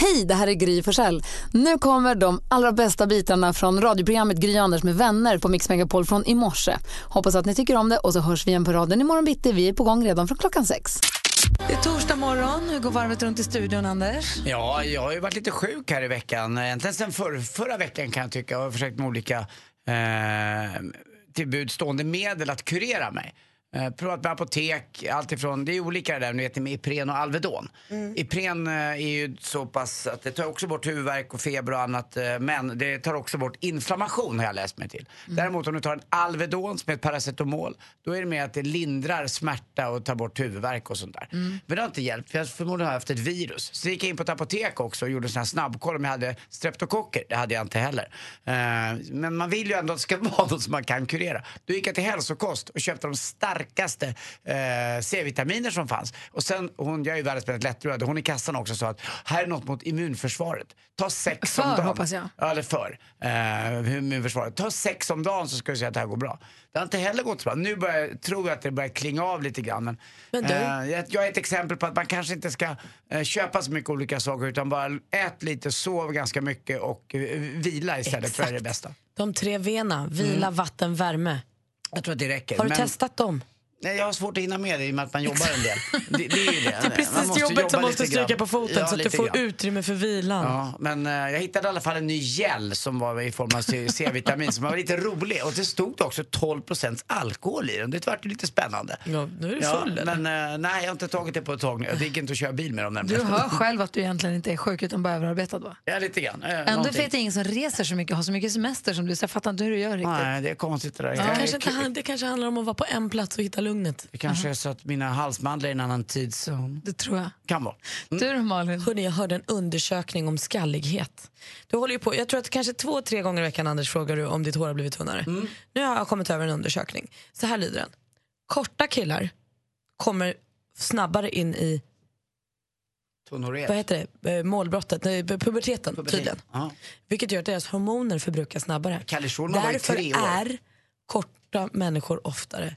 Hej, det här är Gry Forssell. Nu kommer de allra bästa bitarna från radioprogrammet Gry Anders med vänner på Mix Megapol från i morse. Hoppas att ni tycker om det och så hörs vi igen på raden imorgon bitti. Vi är på gång redan från klockan sex. Det är torsdag morgon. Hur går varvet runt i studion, Anders? Ja, jag har ju varit lite sjuk här i veckan. Egentligen sen för, förra veckan kan jag tycka. och har försökt med olika eh, tillbudstående medel att kurera mig. Eh, provat med apotek, allt ifrån, det är olika det där ni vet, med Ipren och Alvedon. Ipren eh, är ju så pass att det tar också bort huvudvärk och feber och annat eh, men det tar också bort inflammation har jag läst mig till. Däremot om du tar en Alvedon som är ett paracetamol då är det mer att det lindrar smärta och tar bort huvudvärk och sånt där. Men det har inte hjälpt för jag förmodligen har haft ett virus. Så gick jag in på ett apotek också och gjorde en sån här snabbkoll om jag hade streptokocker. Det hade jag inte heller. Men man vill ju ändå att det ska vara något som man kan kurera. Då gick jag till hälsokost och köpte de starkaste eh, C-vitaminer som fanns. Och sen, hon, jag är ju världens mest lättrörd, hon i kassan också sa att här är något mot immunförsvaret. Ta sex För, om dagen. hoppas jag. Ja, eller för. Eh, immunförsvaret. Ta sex om dagen så ska du se att det här går bra. Det har inte heller gått så bra. Nu börjar, tror jag att det börjar klinga av lite grann. Men, Men du- eh, jag, jag är ett exempel på att man kanske inte ska eh, köpa så mycket olika saker utan bara ät lite, sov ganska mycket och eh, vila istället för det är det bästa. De tre V'na, vila, vatten, värme. Jag tror att det räcker. Har du Men- testat dem? Nej, jag har svårt att hinna med det i och med att man jobbar en del. Det, det är ju det. Det är precis måste jobbet jobba som måste stryka på foten Ja, så att du får grann. utrymme för vilan. Ja, men eh, jag hittade i alla fall en ny gel som var i form av C-vitamin som var lite rolig. Och det stod det också 12% alkohol i den. Det vart ju lite spännande. Ja, nu är du Ja, full eller? men eh, nej, jag har inte tagit det på ett tag nu. Det gick inte att köra bil med dem nämligen. Du hör själv att du egentligen inte är sjuk utan bara överarbetad, va? Ja, lite grann. Eh, Ändå någonting. vet jag ingen som reser så mycket har så mycket semester som du, så jag fattar inte hur du gör riktigt. Nej, det är konstigt det där. Det är kanske, inte, det kanske handlar om att vara på en plats och hitta lugnet. Det kanske är så att mina halsmandlar är i en annan tidszon. Det tror jag. Kan vara. Du då, Malin? Hörrni, jag hörde en undersökning om skallighet. Du håller ju på, jag tror att kanske två, tre gånger i veckan Anders frågar du om ditt hår har blivit tunnare. Nu har jag kommit över en undersökning. Så här lyder den. Korta killar kommer snabbare in i Tunnhårighet. vad heter det, Eh, målbrottet, nej, puberteten, tydligen. Ja. Vilket gör att deras hormoner förbrukas snabbare. Därför är korta människor oftare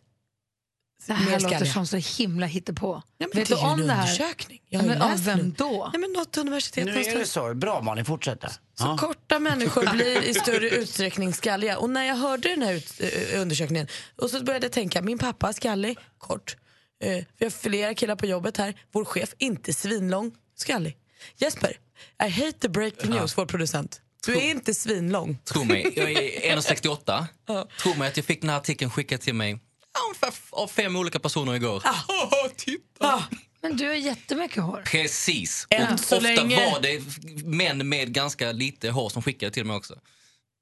Det här låter skalliga. som så himla hittepå. Ja, Vet du om det här? undersökning. Jag Ja, men av vem nu. då? Nej, men något universitet Nu är det så. Bra Malin, fortsätt. Så Ja. korta människor blir i större utsträckning skalliga. Och när jag hörde den här ut, eh, undersökningen och så började jag tänka, min pappa är skallig, kort. Eh, vi har flera killar på jobbet här. Vår chef, inte svinlång, skallig. Jesper, I hate to break the news, vår producent. Du är inte svinlång. Tro mig, jag är 1,68. Tro mig att jag fick den här artikeln skickad till mig ja, ungefär av fem olika personer igår. Titta! Ah, Men du har jättemycket hår. Precis. Än Och så ofta länge. var det män med ganska lite hår som skickade till mig också.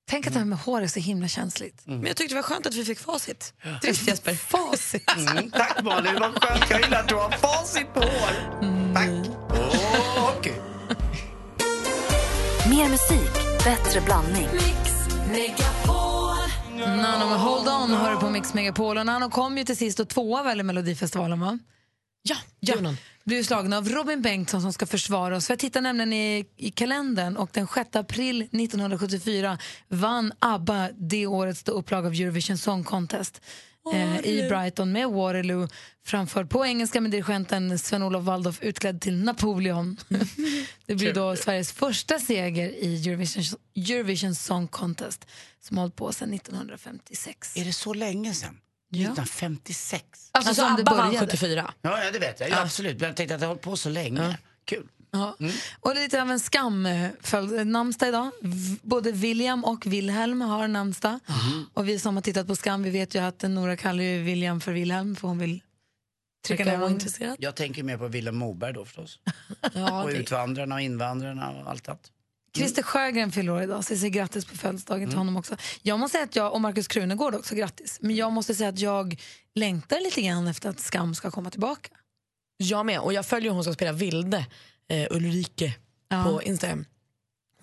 Tänk att det här med hår är så himla känsligt. Men jag tyckte det var skönt att vi fick facit. Trist Jesper. Facit. Mm, tack Malin, vad skönt. Jag gillar att du har facit på hår. Tack. Åh, okej. Mer musik, bättre blandning. Nano med Hold On hör på Mix Megapol. Och Nano kom ju till sist och tvåa väl i Melodifestivalen, va? Ja, Ja, blev slagen av Robin Bengtsson som ska försvara oss. För jag tittar nämligen i, i kalendern och den 6 april 1974 vann ABBA det årets då upplag av Eurovision Song Contest eh, i Brighton med Waterloo framförd på engelska med dirigenten Sven-Olof Waldorf utklädd till Napoleon. det blir då Sveriges första seger i Eurovision, Eurovision Song Contest som har hållit på sedan 1956. Är det så länge sedan? 1956? Alltså, Alltså som det ABBA vann började. 74. Ja, ja det vet jag. Ja, absolut. Men jag tänkte att det har hållit på så länge. Kul. Ja. Och det är lite av en skam. För namnsdag idag. Både William och Wilhelm har namnsdag. Och vi som har tittat på Skam vi vet ju att Nora kallar ju William för Wilhelm för hon vill trycka ner honom. intresserad. Jag tänker mer på Willem Moberg då förstås. Ja, Och det, utvandrarna och invandrarna och allt annat. Christer Sjögren fyller år idag så jag säger grattis på födelsedagen till honom också. Jag måste säga att jag, och Markus Krunegård också, grattis. Men jag måste säga att jag längtar lite grann efter att Skam ska komma tillbaka. jag med. Och jag följer hon som spelar Vilde, eh, Ulrike, Ja. på Instagram.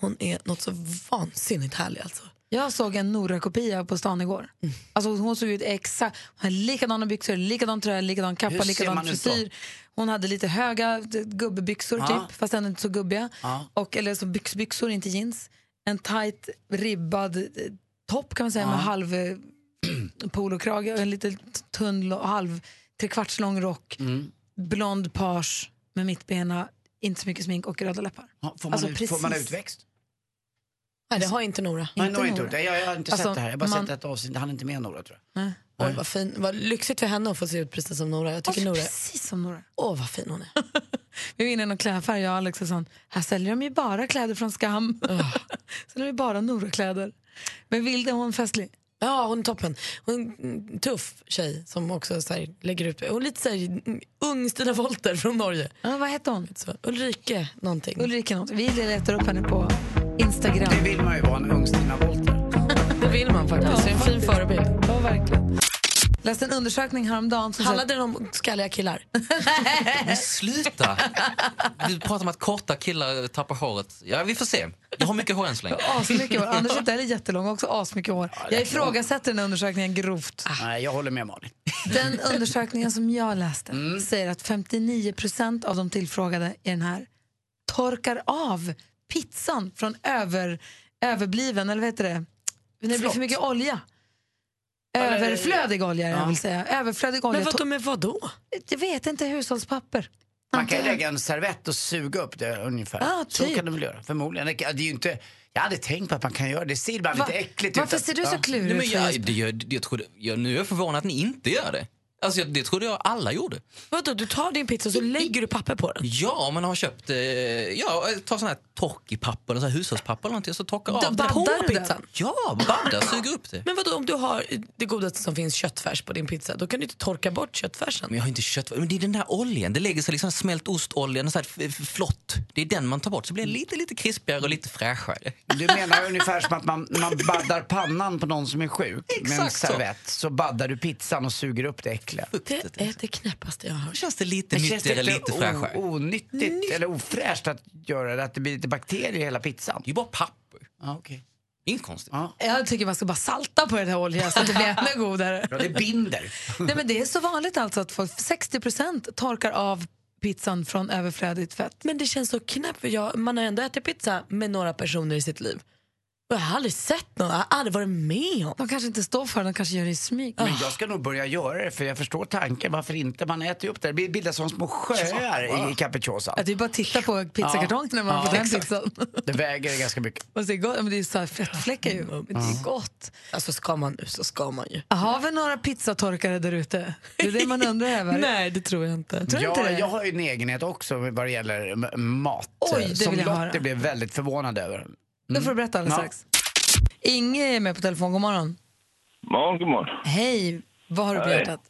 Hon är något så vansinnigt härlig alltså. Jag såg en Nora-kopia på stan igår. Alltså hon såg ut exakt, hon hade likadana byxor, likadan tröja, likadan kappa, Hur likadan frisyr. Hon hade lite höga d- gubbebyxor Ja. typ, fast ändå inte så gubbiga. Ja. Och, eller så byxbyxor, inte jeans. En tight ribbad eh, topp kan man säga med halv eh, polokrage och en lite tunn, halv trekvartslång rock. Mm. Blond page med mittbena, inte så mycket smink och röda läppar. Ja, Får man, Alltså, ut, får man utväxt? Nej, det har inte Nora. Nej, Inte Nora inte Nora. Jag, jag har inte Alltså, sett det här. Jag har bara man- sett ett avsnitt. Han är inte med Nora tror jag. Nej. Oj, vad, fin. vad lyxigt för henne att få se ut precis som Nora. Jag tycker Nora... precis som Nora. Åh, vad fin hon är. Vi var inne i någon klädaffär, jag och Alex och sån. Här säljer de ju bara kläder från Skam. Sen är det bara Nora-kläder. Men Vilde, hon festlig? Ja, hon är toppen. Hon är en tuff tjej som också så här, lägger ut... Hon är lite så här, ung Stina Wolter från Norge. Ja, vad heter hon? Så, Ulrike någonting. Ulrika något. Vi letar upp henne på Instagram. Det vill man ju vara, en ung Stina Wolter. Det vill man faktiskt. det är en fin förebild. Ja, verkligen. Läste en undersökning häromdagen som Handlade den om skalliga killar? Men sluta! Du pratar om att korta killar tappar håret. Ja, vi får se. Jag har mycket hår än så länge. asmycket hår. Anders är inte heller jättelång, också asmycket hår. Jag ifrågasätter den här undersökningen grovt. Nej, jag håller med Malin. Den undersökningen som jag läste Mm. säger att 59 procent av de tillfrågade i den här torkar av pizzan från över, överbliven, eller vad heter det? När det blir för mycket olja. Överflödig olja, jag vill säga. Överflödig olja. Men vadå med vadå? Jag vet inte, hushållspapper. Man kan ju lägga en servett och suga upp det ungefär. Ja, Så typ. kan du väl göra, förmodligen. Det det är ju inte... Jag hade tänkt på att man kan göra det. Det ser Va- lite äckligt Varför ut. ser du så Ja. klurig Nej, men ut? jag, just- det, jag, jag jag, nu är jag förvånad att ni inte gör det. Alltså, det trodde jag alla gjorde. Vadå, du tar din pizza och så lägger du papper på den? Ja, man har köpt eh, ja, ta sån här torkipapper, eller så här hushållspapper eller någonting, så torkar Då av det. baddar På du pizzan? Ja, badda, suger upp det. Men vadå, om du har det godaste som finns, köttfärs på din pizza, då kan du inte torka bort köttfärsen? Men jag har inte kött. Men det är den där oljan. Det lägger sig liksom smält ostolja, en sån här flott. Det är den man tar bort så blir det lite, lite krispigare och lite fräschare. Du menar ungefär som att man, man baddar pannan på någon som är sjuk med en Exakt så. servett. Så baddar du pizzan och suger upp det äckliga. Det är det knäppaste jag har hört. Känns det lite känns nyttigare, inte lite fräschare? onyttigt eller ofräscht att göra det? Att det blir lite bakterier i hela pizzan? Det är ju bara papper. Ja, okej. Inkonstigt. Ja. Jag tycker man ska bara salta på den här oljan så att det blir ännu godare. Ja, det binder. Nej, men det är så vanligt alltså att folk, 60% torkar av pizzan från överflödigt fett. Men det känns så knäppt, för jag, man har ändå ätit pizza med några personer i sitt liv. Jag har aldrig sett någon, jag har aldrig varit med om. De kanske inte står för det, de kanske gör det i smyg. Men jag ska nog börja göra det för jag förstår tanken. Varför inte? Man äter ju upp det. Det bildas som små sjöar i capricciosan. Att det är bara att titta på pizzakartongen när man Ja, får den exakt. pizzan. Det väger ganska mycket. Och det är gott, men det är så här fettfläckar ju. Men det är gott. Alltså ska man nu så ska man ju. Har vi några pizzatorkare där ute? Det är det man undrar över. Nej, det tror jag inte. Tror du inte Jag, det? jag har ju en egenhet också vad det gäller mat. Oj, det som jag Lottie blev väldigt förvånad över. Då får du berätta alldeles Ja. strax. Inge är med på telefon, god morgon. morgon, god morgon. Hej, vad har du på hjärtat?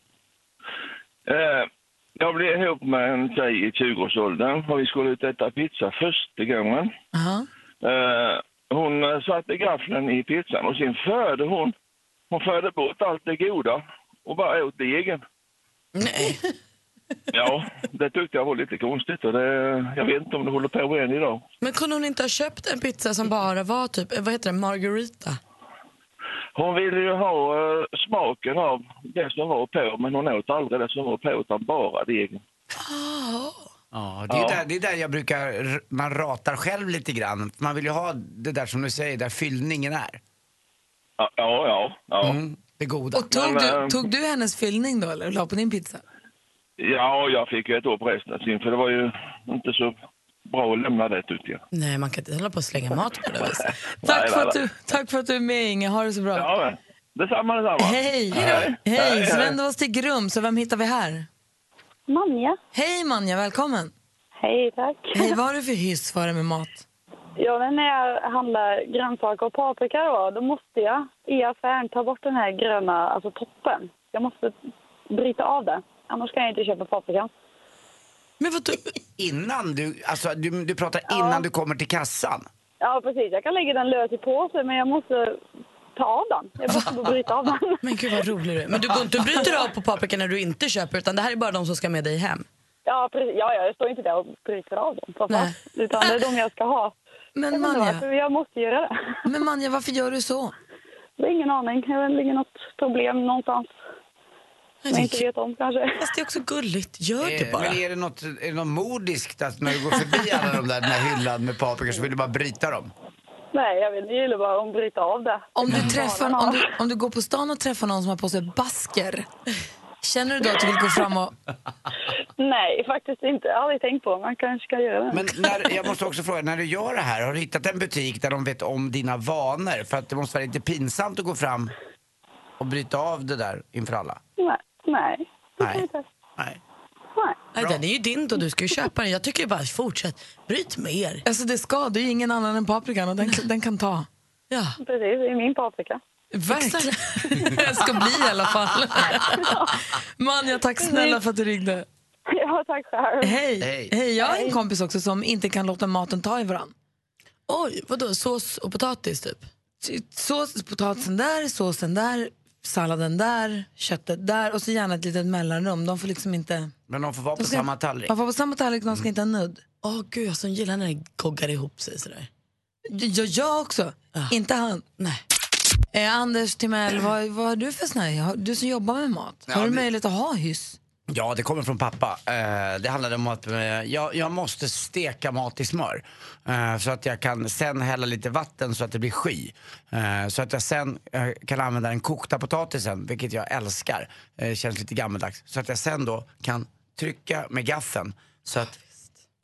Eh, jag blev ihop med en tjej i 20-årsåldern och vi skulle ut och äta pizza första gången. Aha. Eh, hon eh, satte gaffeln i pizzan och sen förde hon, hon förde bort allt det goda och bara åt degen. Nej. Ja, det tyckte jag var lite konstigt och det, jag vet inte om det håller på än idag. Men kunde hon inte ha köpt en pizza som bara var typ, vad heter det, margarita? Hon ville ju ha eh, smaken av det som var på men hon åt aldrig det som var på utan bara degen. Ja, det är, ju Ja. Där, det är där jag brukar, man ratar själv lite grann. Man vill ju ha det där som du säger, där fyllningen är. Ja, ja, ja. ja. Mm, det goda. Och tog, Men, du, eh, tog du hennes fyllning då, eller la på din pizza? Ja, jag fick ju ett år på resten för det var ju inte så bra att lämna det tyckte jag. Nej, man kan inte hålla på och slänga mat på det viset. Tack, Nej, för nej, att du, tack för att du är med, Inge. Ha det så bra. Ja, men. detsamma, detsamma. Hej! Hej. Hej! Hej, Så hej. vänder vi oss till Grum, så vem hittar vi här? Manja. Hej Manja, välkommen! Hej, tack. Hej, vad har du för hyss för dig med mat? Ja, men när jag handlar grönsaker och paprika då, då måste jag i affären ta bort den här gröna, alltså toppen. Jag måste bryta av det. Annars kan jag inte köpa paprika. Men vadå? Innan du, alltså du, du pratar innan du kommer till kassan. Ja, precis. Jag kan lägga den lös i påsen, men jag måste ta av den. Jag måste bara bryta av den. Men gud vad rolig du är. Men du och bryter av på paprika när du inte köper utan det här är bara de som ska med dig hem? Ja, precis. Ja, ja, jag står inte där och bryter av dem. för Nej. Utan det är de jag ska ha. Men Jag Manja, varför, Jag måste göra det. men Manja, varför gör du så? Det är ingen aning. Det är väl något problem någonstans. Som jag inte vet om kanske. Fast det är också gulligt. Gör det Eh, bara. Men är det något, är det något modiskt att när du går förbi alla de där, den här hyllan med paprikor så vill du bara bryta dem? Nej, jag vet inte. Jag gillar bara att bryta av det. Om du, Mm. träffar, om, du, om du går på stan och träffar någon som har på sig basker, känner du då att du vill gå fram och... Nej, faktiskt inte. Jag har aldrig tänkt på. Man kanske ska göra det. Men när, jag måste också fråga, när du gör det här, har du hittat en butik där de vet om dina vanor? För att det måste vara lite pinsamt att gå fram och bryta av det där inför alla. Nej. Nej. Nej. Nej. Nej, den är ju din då, du ska ju köpa den. Jag tycker ju bara fortsätt, bryt mer. Alltså det ska, det är ju ingen annan än paprikan och den, den kan ta. Ja. Precis, det är min paprika. Verkligen. Det ska bli i alla fall. Manja, tack snälla för att du ringde. Ja, tack själv. Hej. Hej. Hej. Jag har en kompis också som inte kan låta maten ta i varann. Oj, vadå? Sås och potatis typ? Sås, potatisen där, såsen där, salladen där, köttet där och så gärna ett litet mellanrum. De får liksom inte... Men de får vara på De ska- samma tallrik. Man får på samma tallrik, de ska inte ha nudd. Åh gud, jag som gillar när det goggar ihop sig sådär. Jag, jag också, inte han. Nej. Eh, Anders Timell, vad, vad har du för sån här, du som jobbar med mat, Ja, har du det- möjlighet att ha hyss? Ja, det kommer från pappa. Eh, det handlade om att eh, jag, jag måste steka mat i smör. Eh, så att jag kan sen hälla lite vatten så att det blir sky. Eh, så att jag sen eh, kan använda den kokta potatisen, vilket jag älskar. Eh, känns lite gammaldags. Så att jag sen då kan trycka med gaffeln så att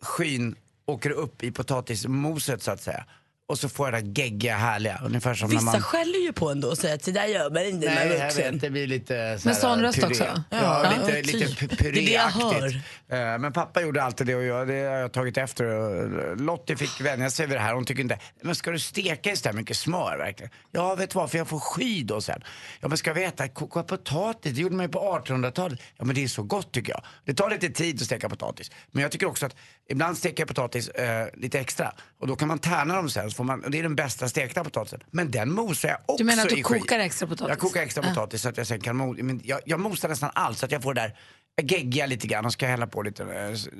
skyn åker upp i potatismoset så att säga. Och så får jag det där geggiga härliga. Ungefär som Vissa när man... skäller ju på ändå och säger att det där gör man inte när man Nej, är vuxen. vet, det blir lite så Med sån röst också? Ja, Ja, lite, ja, lite typ. pu- Det är det jag puréaktigt. Eh, Men pappa gjorde alltid det och jag, det har jag tagit efter. Och Lottie fick vänja sig vid det här. Hon tycker inte, men ska du steka i så här mycket smör verkligen? Ja, vet du vad, för jag får sky då sen. Ja, men ska vi äta koka potatis? Det gjorde man ju på 1800-talet. Ja, men det är så gott tycker jag. Det tar lite tid att steka potatis. Men jag tycker också att ibland steker jag potatis eh, lite extra. Och då kan man tärna dem sen. Så får man, det är den bästa stekta potatisen. Men den mosar jag också Du menar att du kokar extra potatis? Jag kokar extra potatis så att jag sen kan mo- men jag, jag mosar nästan allt så att jag får det där geggiga lite grann och ska hälla på lite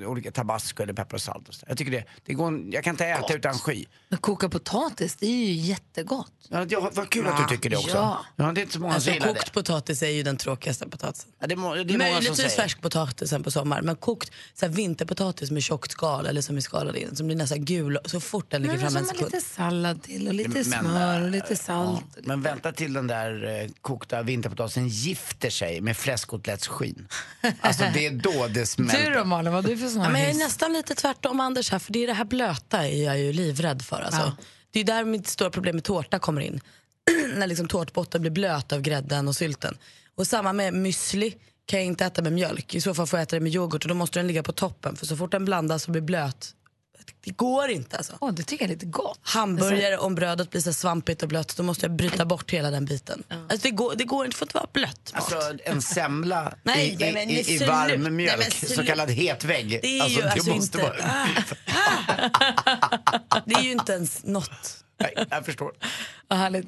eh, olika tabasco eller peppar och salt. Och så. Jag tycker det, det går, jag kan inte äta utan sky. Men koka potatis, det är ju jättegott. Ja, det, vad kul att du tycker det också. Ja. Ja, det är inte så många Alltså, som gillar kokt det. potatis är ju den tråkigaste potatisen. Ja, det, är, må- det är många som Möjligtvis säger. färskpotatisen på sommaren, men kokt så här, vinterpotatis med tjockt skal eller som är skalad in, som blir nästan gul så fort den ligger Men fram en sekund. lite sallad till och lite Men, smör och lite salt. Ja, men vänta till den där eh, kokta vinterpotatisen gifter sig med fläskkotletsskinn. Alltså det är då det smälter. Du då Malin, vad har du för sån Ja, här men jag är nästan lite tvärtom Anders här, för det är det här blöta är jag ju livrädd för. Alltså. Ja. Det är där mitt stora problem med tårta kommer in. När liksom tårtbotten blir blöt av grädden och sylten. Och samma med müsli kan jag inte äta med mjölk. I så fall får jag äta det med yoghurt och då måste den ligga på toppen. För så fort den blandas och blir blöt, det går inte alltså. Åh, det tycker jag är lite gott. Hamburgare, om brödet blir så svampigt och blött, då måste jag bryta bort hela den biten. Alltså det, går, det går inte, det får inte vara blött mat. Alltså en semla Nej, i, nej, men i, i, i varm Nej, mjölk, men sluta. så kallad het vägg. Det är ju alltså måste inte- vara... Det är ju inte ens. Nej, jag förstår. Vad härligt.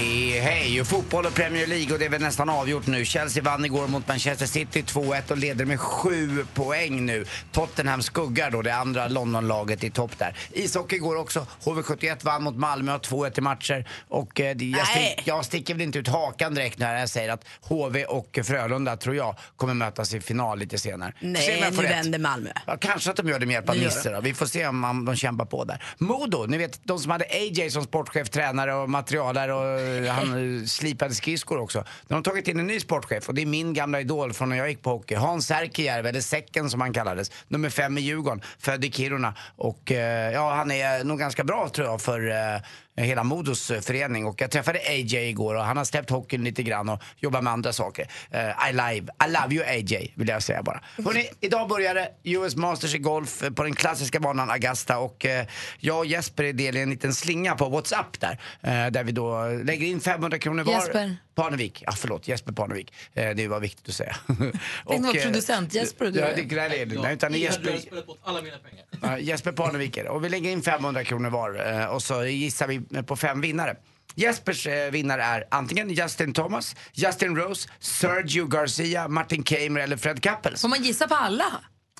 hej. Och fotboll och Premier League och det är väl nästan avgjort nu. Chelsea vann igår mot Manchester City 2-1 och leder med sju poäng nu. Tottenham skuggar då det andra Londonlaget i topp där. Ishockey går också. HV71 vann mot Malmö och 2-1 i matcher. Och eh, det- jag, Nej. stick, jag sticker väl inte ut hakan direkt när jag säger att HV och Frölunda tror jag kommer mötas i final lite senare. Se om Nej, jag nu får rätt. vänder Malmö. Ja, kanske att de gör det med hjälp av gör Nisse då. Vi får se om man, de kämpar på där. Modo, ni vet de som hade AJ som sportchef, tränare och materialare och han eh, slipade skridskor också. De har tagit in en ny sportchef och det är min gamla idol från när jag gick på hockey. Hans Särkijärvi, eller Säcken som han kallades. Nummer fem i Djurgården, född i Kiruna. Och eh, ja, han är nog ganska bra tror jag för eh, Eh, hela Modos eh, förening. Och jag träffade AJ igår och han har släppt hockeyn lite grann och jobbar med andra saker. Uh, I, live, I love you AJ, vill jag säga bara. Hörrni, idag börjar det US Masters i golf på den klassiska banan Augusta och uh, jag och Jesper är del i en liten slinga på WhatsApp där. Uh, där vi då lägger in 500 kronor var. Jesper. Parnevik, ja förlåt, Jesper Parnevik. Eh, det var viktigt att säga. var eh, producent, Jesper och du. Ja, det, nej, det är det. Nej, utan Jesper, hade spelat bort alla mina pengar. Ja, Jesper Parnevik är det. Och vi lägger in 500 kronor var eh, och så gissar vi på fem vinnare. Jespers eh, vinnare är antingen Justin Thomas, Justin Rose, Sergio Garcia, Martin Kamer eller Fred Kappels. Får man gissa på alla?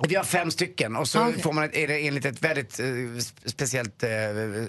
Vi har fem stycken och så Ah, okej. får man ett, är det enligt ett väldigt eh, sp- speciellt eh,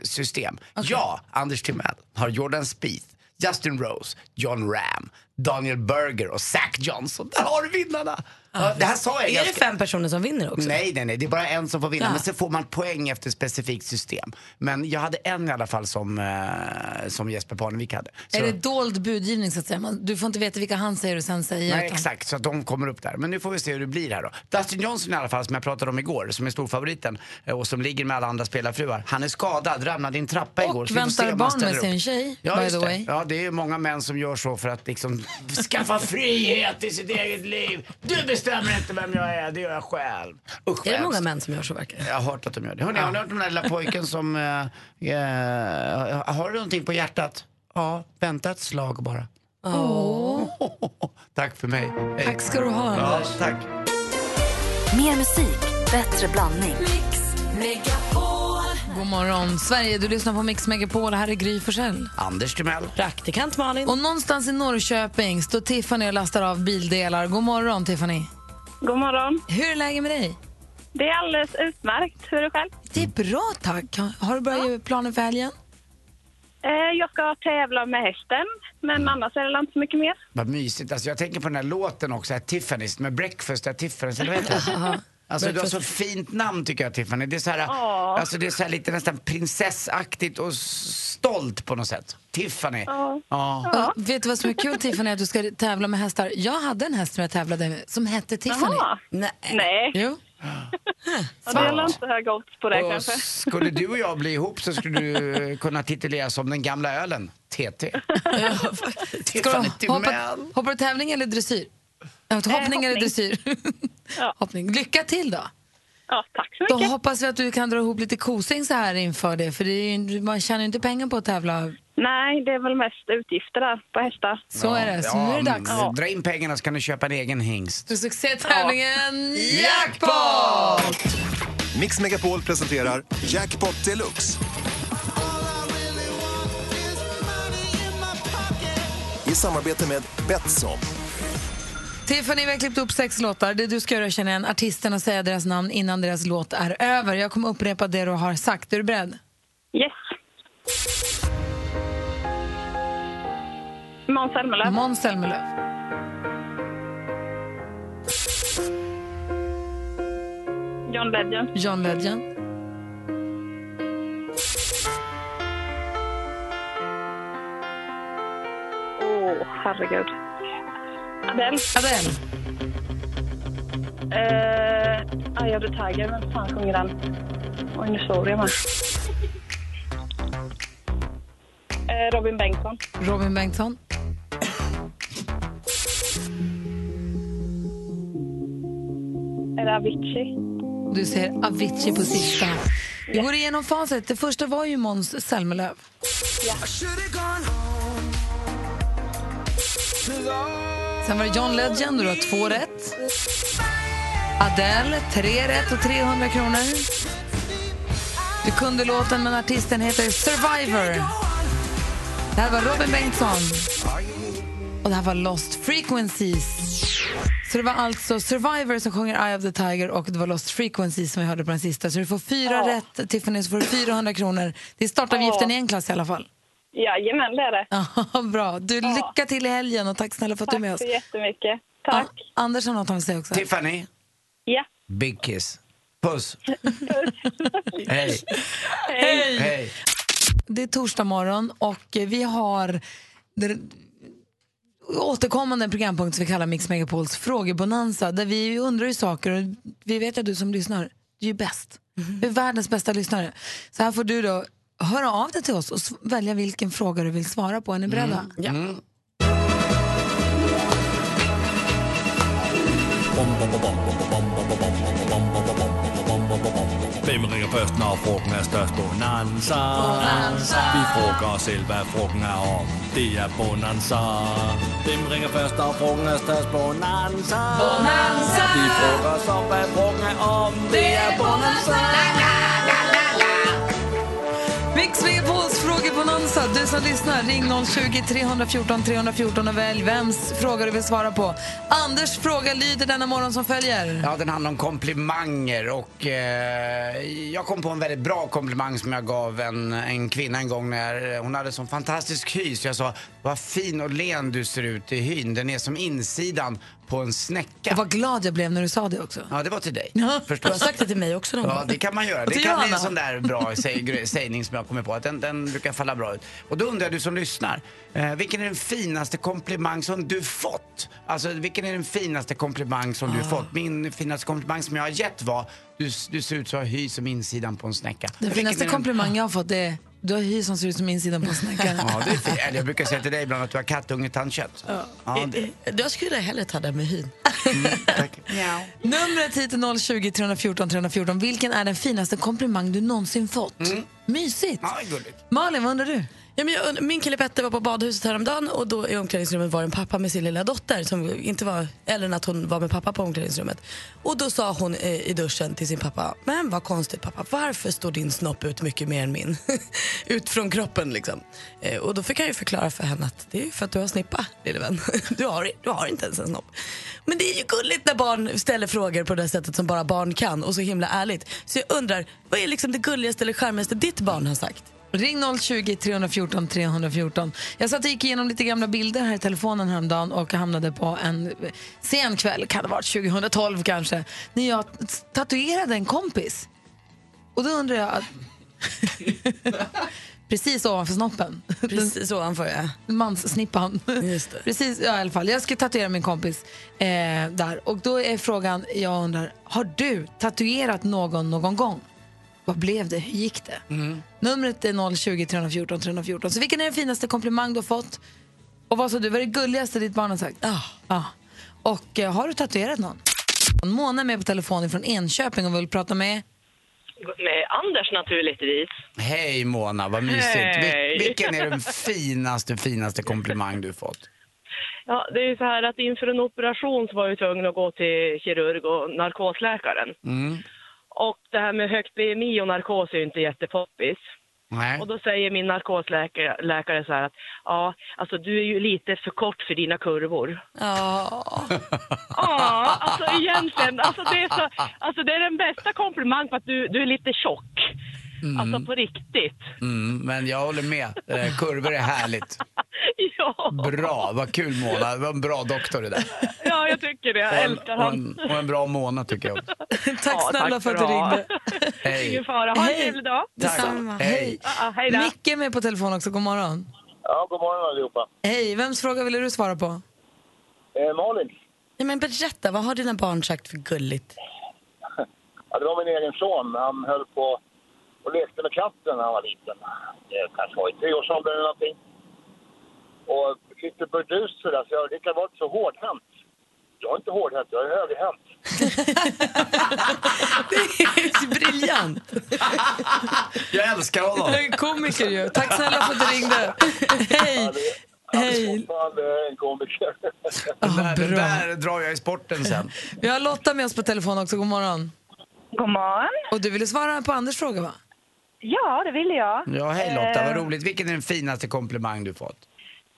system. Jag, Anders Timell, har Jordan Spieth, Justin Rose, John Ram, Daniel Berger och Zach Johnson. Där har du vinnarna! Ja, det här sa jag Är det ganska- fem personer som vinner också? Nej, nej, nej. Det är bara en som får vinna. Ja. Men sen får man poäng efter ett specifikt system. Men jag hade en i alla fall som, eh, som Jesper Parnevik hade. Så, Är det dold budgivning så att säga? Man, du får inte veta vilka han säger och sen säger Nej, utan- exakt. Så att de kommer upp där. Men nu får vi se hur det blir här då. Dustin Johnson i alla fall, som jag pratade om igår, som är storfavoriten eh, och som ligger med alla andra spelarfruar. Han är skadad, ramlade i en trappa igår. Och får se väntar barn med ställer sin upp. tjej, Ja, by the det. way. Ja, det är många män som gör så för att liksom skaffa frihet i sitt eget liv. Du bestämmer inte vem jag är, det gör jag själv. Usch, Är det många män som gör så verkar det? Jag har hört att de gör det. Hörrni, har ni hört om den där lilla pojken som... eh, eh, har du någonting på hjärtat? Ja, vänta ett slag bara. Tack för mig. Hej. Tack ska du ha, Ja, Anders. tack. Mer musik, bättre blandning. God morgon, Sverige. Du lyssnar på Mix Megapol. Här är Gry Forssell. Anders Timell. Praktikant Malin. Och någonstans i Norrköping står Tiffany och lastar av bildelar. God morgon, Tiffany. God morgon. Hur är läget med dig? Det är alldeles utmärkt. Hur är det själv? Det är bra, tack. Har du börjat ja. planer för helgen? Eh, jag ska tävla med hästen, men annars är det inte så mycket mer. Vad mysigt. Alltså, jag tänker på den här låten också, här, Tiffany's med Breakfast at Tiffany's, eller vad heter det? Alltså du har så fint namn tycker jag Tiffany. Det är så här, alltså, det är så här lite nästan prinsessaktigt och stolt på något sätt. Tiffany. Ja. Ja. Vet du vad som är kul, Tiffany? Att du ska tävla med hästar. Jag hade en häst som jag tävlade med som hette Tiffany. Jaha. Nej. Nej, Jo. ja, det är inte höga odds på det Och kanske. skulle du och jag bli ihop så skulle du eh, kunna tituleras som den gamla ölen, TT. Tiffany Timell. hoppar du tävling eller dressyr? Ja, hoppning eller hoppning. dressyr? Ja. hoppning. Lycka till då! Ja, tack så Då mycket. hoppas vi att du kan dra ihop lite kosing så här inför det. För det är ju, man tjänar ju inte pengar på att tävla. Nej, det är väl mest utgifter där på hästar. Så är det. Så nu är det dags. men Dra in pengarna så kan du köpa en egen hingst. För succétävlingen Jackpot! Mix Megapol presenterar Jackpot Deluxe. I samarbete med Betsson. Tiffany, vi har klippt upp sex låtar. Det du ska göra är att känna igen artisterna och säga deras namn innan deras låt är över. Jag kommer upprepa det du har sagt. Är du beredd? Yes. Måns Zelmerlöw. Måns Zelmerlöw. John Legend. John Legend. Åh, herregud. Adele. Adele. Eh, Eye of the Tiger. Vem fan sjunger den? Oj, nu såg jag med. Eh, Robin Bengtsson. Robin Bengtsson. Är det Avicii? Du ser Avicii på sista. Vi går igenom facit. Det första var ju Måns Zelmerlöw. Sen var det John Legend och du har två rätt. Adele, tre rätt och 300 kronor. Du kunde låten, men artisten heter Survivor. Det här var Robin Bengtsson. Och det här var Lost Frequencies. Så det var alltså Survivor som sjunger Eye of the Tiger och det var Lost Frequencies som vi hörde på den sista. Så du får fyra Ja. rätt, Tiffany, så får du 400 kronor. Det är startavgiften Ja. i en klass i alla fall. Jajamän, det är det. Ja, bra. Du, lycka till i helgen och tack snälla för att du är med Tack oss. så jättemycket. Tack. Ja, Anders har något han vill säga också. Tiffany, Ja. big kiss. Puss. Hej. Hej! Hej. Det är torsdag morgon och vi har återkommande programpunkt som vi kallar Mix Megapols frågebonanza där vi undrar ju saker och vi vet att du som lyssnar, du är ju bäst. Du är världens bästa lyssnare. Så här får du då höra av dig till oss och välja vilken fråga du vill svara på. Är ni beredda? Mm. Hvem ringer først, når frugten er størst? Bonanza. Bonanza. Vi frågar os selv, hvad frugten er om. Det er Bonanza. Hvem ringer først, når frugten er størst? Bonanza. Bonanza. Vi frågar os om, hvad frugten er om. Det er Bonanza. Mix Megapols frågebonanza. Du som lyssnar. Ring 020 314 314 och välj vems fråga du vill svara på. Anders fråga lyder denna morgon som följer. Ja, den handlar om komplimanger och eh, jag kom på en väldigt bra komplimang som jag gav en, en kvinna en gång när hon hade sån fantastisk hy så jag sa vad fin och len du ser ut i hyn. Den är som insidan på en snäcka. Och vad glad jag blev när du sa det också. Ja, det var till dig. Du Förstås. har sagt det till mig också någon Ja, gång. det kan man göra. Det till kan bli en sån där bra säg, sägning som jag kommer på. Att den, den brukar falla bra ut. Och då undrar du som lyssnar, eh, vilken är den finaste komplimang som du fått? Alltså, vilken är den finaste komplimang som Ah. du fått? Min finaste komplimang som jag har gett var, du, du ser ut så hy som insidan på en snäcka. Den Vilken finaste är komplimang jag har fått är du har hy som ser ut som insidan på en snäcka. Ja, det är. Eller jag brukar säga till dig ibland att du har kattungetandkött. Ja, det, Jag skulle hellre ta det med hyn. Numret hit är 020 314 314. Vilken är den finaste komplimang du någonsin fått? Mysigt. Ja. Malin, vad undrar du? Ja, men jag, min kille Petter var på badhuset häromdagen och då i omklädningsrummet var en pappa med sin lilla dotter som inte var äldre än att hon var med pappa på omklädningsrummet. Och då sa hon eh, i duschen till sin pappa, men vad konstigt pappa, varför står din snopp ut mycket mer än min? ut från kroppen liksom. Eh, och då fick han ju förklara för henne att det är ju för att du har snippa lille vän. du, har, du har inte ens en snopp. Men det är ju gulligt när barn ställer frågor på det sättet som bara barn kan och så himla ärligt. Så jag undrar, vad är liksom det gulligaste eller charmigaste ditt barn har sagt? Ring 020 314 314. Jag satt och gick igenom lite gamla bilder här i telefonen häromdagen och hamnade på en sen kväll, kan det ha varit 2012 kanske, när jag tatuerade en kompis. Och då undrar jag... Att Precis ovanför snoppen. Precis ovanför, ja. Manssnippan. Precis, ja, i alla fall. Jag ska tatuera min kompis eh, där. Och då är frågan, jag undrar, har du tatuerat någon någon gång? Vad blev det? Hur gick det? Numret är 020 314 314. Så vilken är den finaste komplimang du har fått? Och vad sa du, vad är det gulligaste ditt barn har sagt? Ja. Och eh, har du tatuerat någon? Mona är med på telefon från Enköping och vill prata med... Med Anders naturligtvis. Hej Mona, vad mysigt. Hej. Vil- vilken är den finaste, finaste komplimang du fått? Ja, det är ju så här att inför en operation så var jag tvungen att gå till kirurg och narkosläkaren. Mm. Och det här med högt BMI och narkos är ju inte jättepoppis. Nej. Och då säger min narkosläkare läkare så här att ja, alltså du är ju lite för kort för dina kurvor. Ja. Ja, alltså egentligen, alltså det är, så, alltså det är den bästa komplimang för att du, du är lite tjock. Mm. Alltså på riktigt. Mm, men jag håller med. Eh, kurvor är härligt. Ja. Bra, vad kul Mona. Det var en bra doktor det där. Ja, jag tycker det. Jag Och en, älskar och honom. en, och en bra Mona tycker jag också. Tack Ja, snälla tack för att du ringde. Hej. Ingen fara. Ha en trevlig dag. Detsamma. Hej. Hej. Hej då. Micke är med på telefon också, god morgon. Ja, god morgon allihopa. Hej, vems fråga ville du svara på? Eh, Malin, Ja, men berätta, vad har dina barn sagt för gulligt? ja, det var min egen son. Han höll på och lekte med katten när han var liten. Det kanske var i treårsåldern eller någonting. Och lite burdust sådär, så jag det kan vara inte så hårdhänt. Jag är inte hårdhänt, jag är högerhänt. Briljant! Jag älskar honom. Du är en komiker ju. Tack snälla för att du ringde. Hej! Är Hej! en komiker. det, där, det bra. där drar jag i sporten sen. Vi har Lotta med oss på telefon också, god morgon. God morgon. Och du ville svara på Anders fråga va? Ja, det ville jag. Ja, hej Lotta, vad Eh, roligt. Vilken är den finaste komplimang du fått?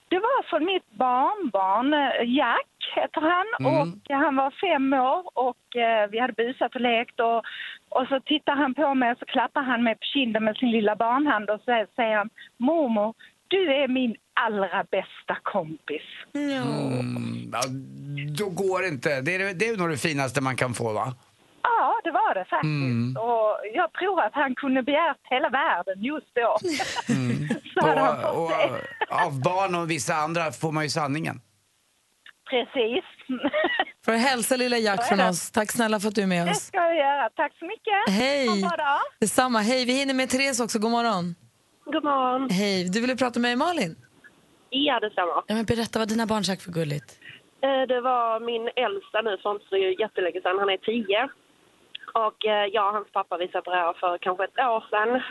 Det var från mitt barnbarn, eh, Jack heter han. Mm. Och han var fem år och eh, vi hade busat och lekt. Och, och så tittar han på mig och så klappar han mig på kinden med sin lilla barnhand och så säger han Mormor, du är min allra bästa kompis. Mm, ja, då går det inte. Det är, det är nog det finaste man kan få va? Ja, det var det faktiskt. Mm. Och jag tror att han kunde begärt hela världen just då. så hade han fått Och, det. av barn och vissa andra får man ju sanningen. Precis. För att hälsa lilla Jack Så från det. oss. Tack snälla för att du är med Det oss. ska jag göra. Tack så mycket. Hej! Ha en bra dag. Detsamma. Hej, vi hinner med Therese också. God morgon. God morgon. Hej, du ville prata med Malin? Ja, det stämmer. Ja, men berätta vad dina barn sagt för gulligt. Eh, Det var min äldsta nu för inte så jättelänge sedan. Han är tio. Och eh, jag och hans pappa vi separerade för kanske ett år sedan.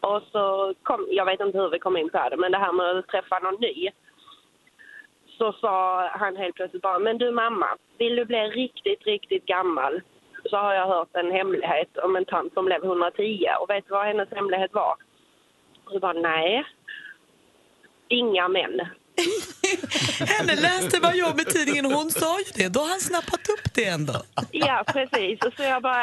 Och så kom, jag vet inte hur vi kom in på det, men det här med att träffa någon ny. Så sa han helt plötsligt bara, men du mamma, vill du bli riktigt, riktigt gammal så har jag hört en hemlighet om en tant som blev 110. Och vet du vad hennes hemlighet var? Och så bara, nej. inga män. Henne läste vad jag med tidningen och hon sa ju det. Då har han snappat upp det ändå. Ja, precis. Och så jag bara,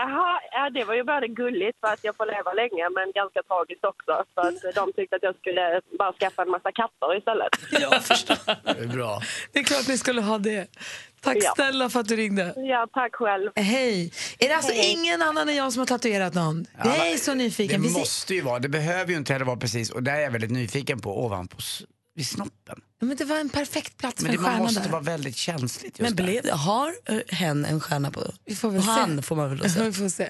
ja, det var ju både gulligt för att jag får leva länge men ganska tragiskt också för att de tyckte att jag skulle bara skaffa en massa katter istället. Jag förstår. Det är bra. Det är klart ni skulle ha det. Tack Ja. snälla för att du ringde. Ja, tack själv. Hej! Är det alltså Hej. ingen annan än jag som har tatuerat någon? Jag är så nyfiken. Det måste ju vara, det behöver ju inte heller vara precis, och där är jag väldigt nyfiken på, ovanpå vid snoppen. Men det var en perfekt plats Men för det en man stjärna måste där. vara väldigt känsligt just Men blev, det- har eh, hen en stjärna på? Vi får väl se. han får man väl då säga. Vi får se.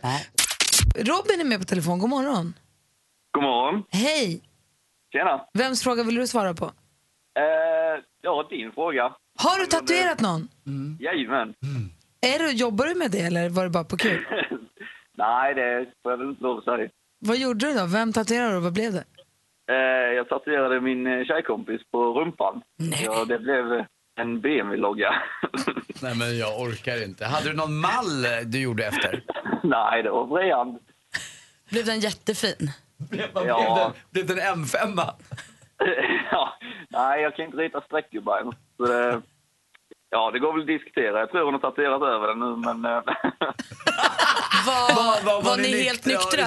Robin är med på telefon. God morgon. God morgon. Hej! Tjena. Vems fråga vill du svara på? Eh, ja, din fråga. Har du tatuerat någon? Jajamän. Är du, jobbar du med det eller var det bara på kul? Nej, det får jag väl inte lov att säga. Vad gjorde du då? Vem tatuerade du och vad blev det? Eh, jag tatuerade min eh, tjejkompis på rumpan. Ja, det blev eh, en BMW-logga. Nej men jag orkar inte. Hade du någon mall du gjorde efter? Nej, det var bredhand. Blev den jättefin? Ja. Blev det en M5? ja, nej, jag kan inte rita streckgubbar än. Det, ja, det går väl att diskutera. Jag tror hon har tatuerat över den nu, men... eh, Var, var, ni helt nyktra?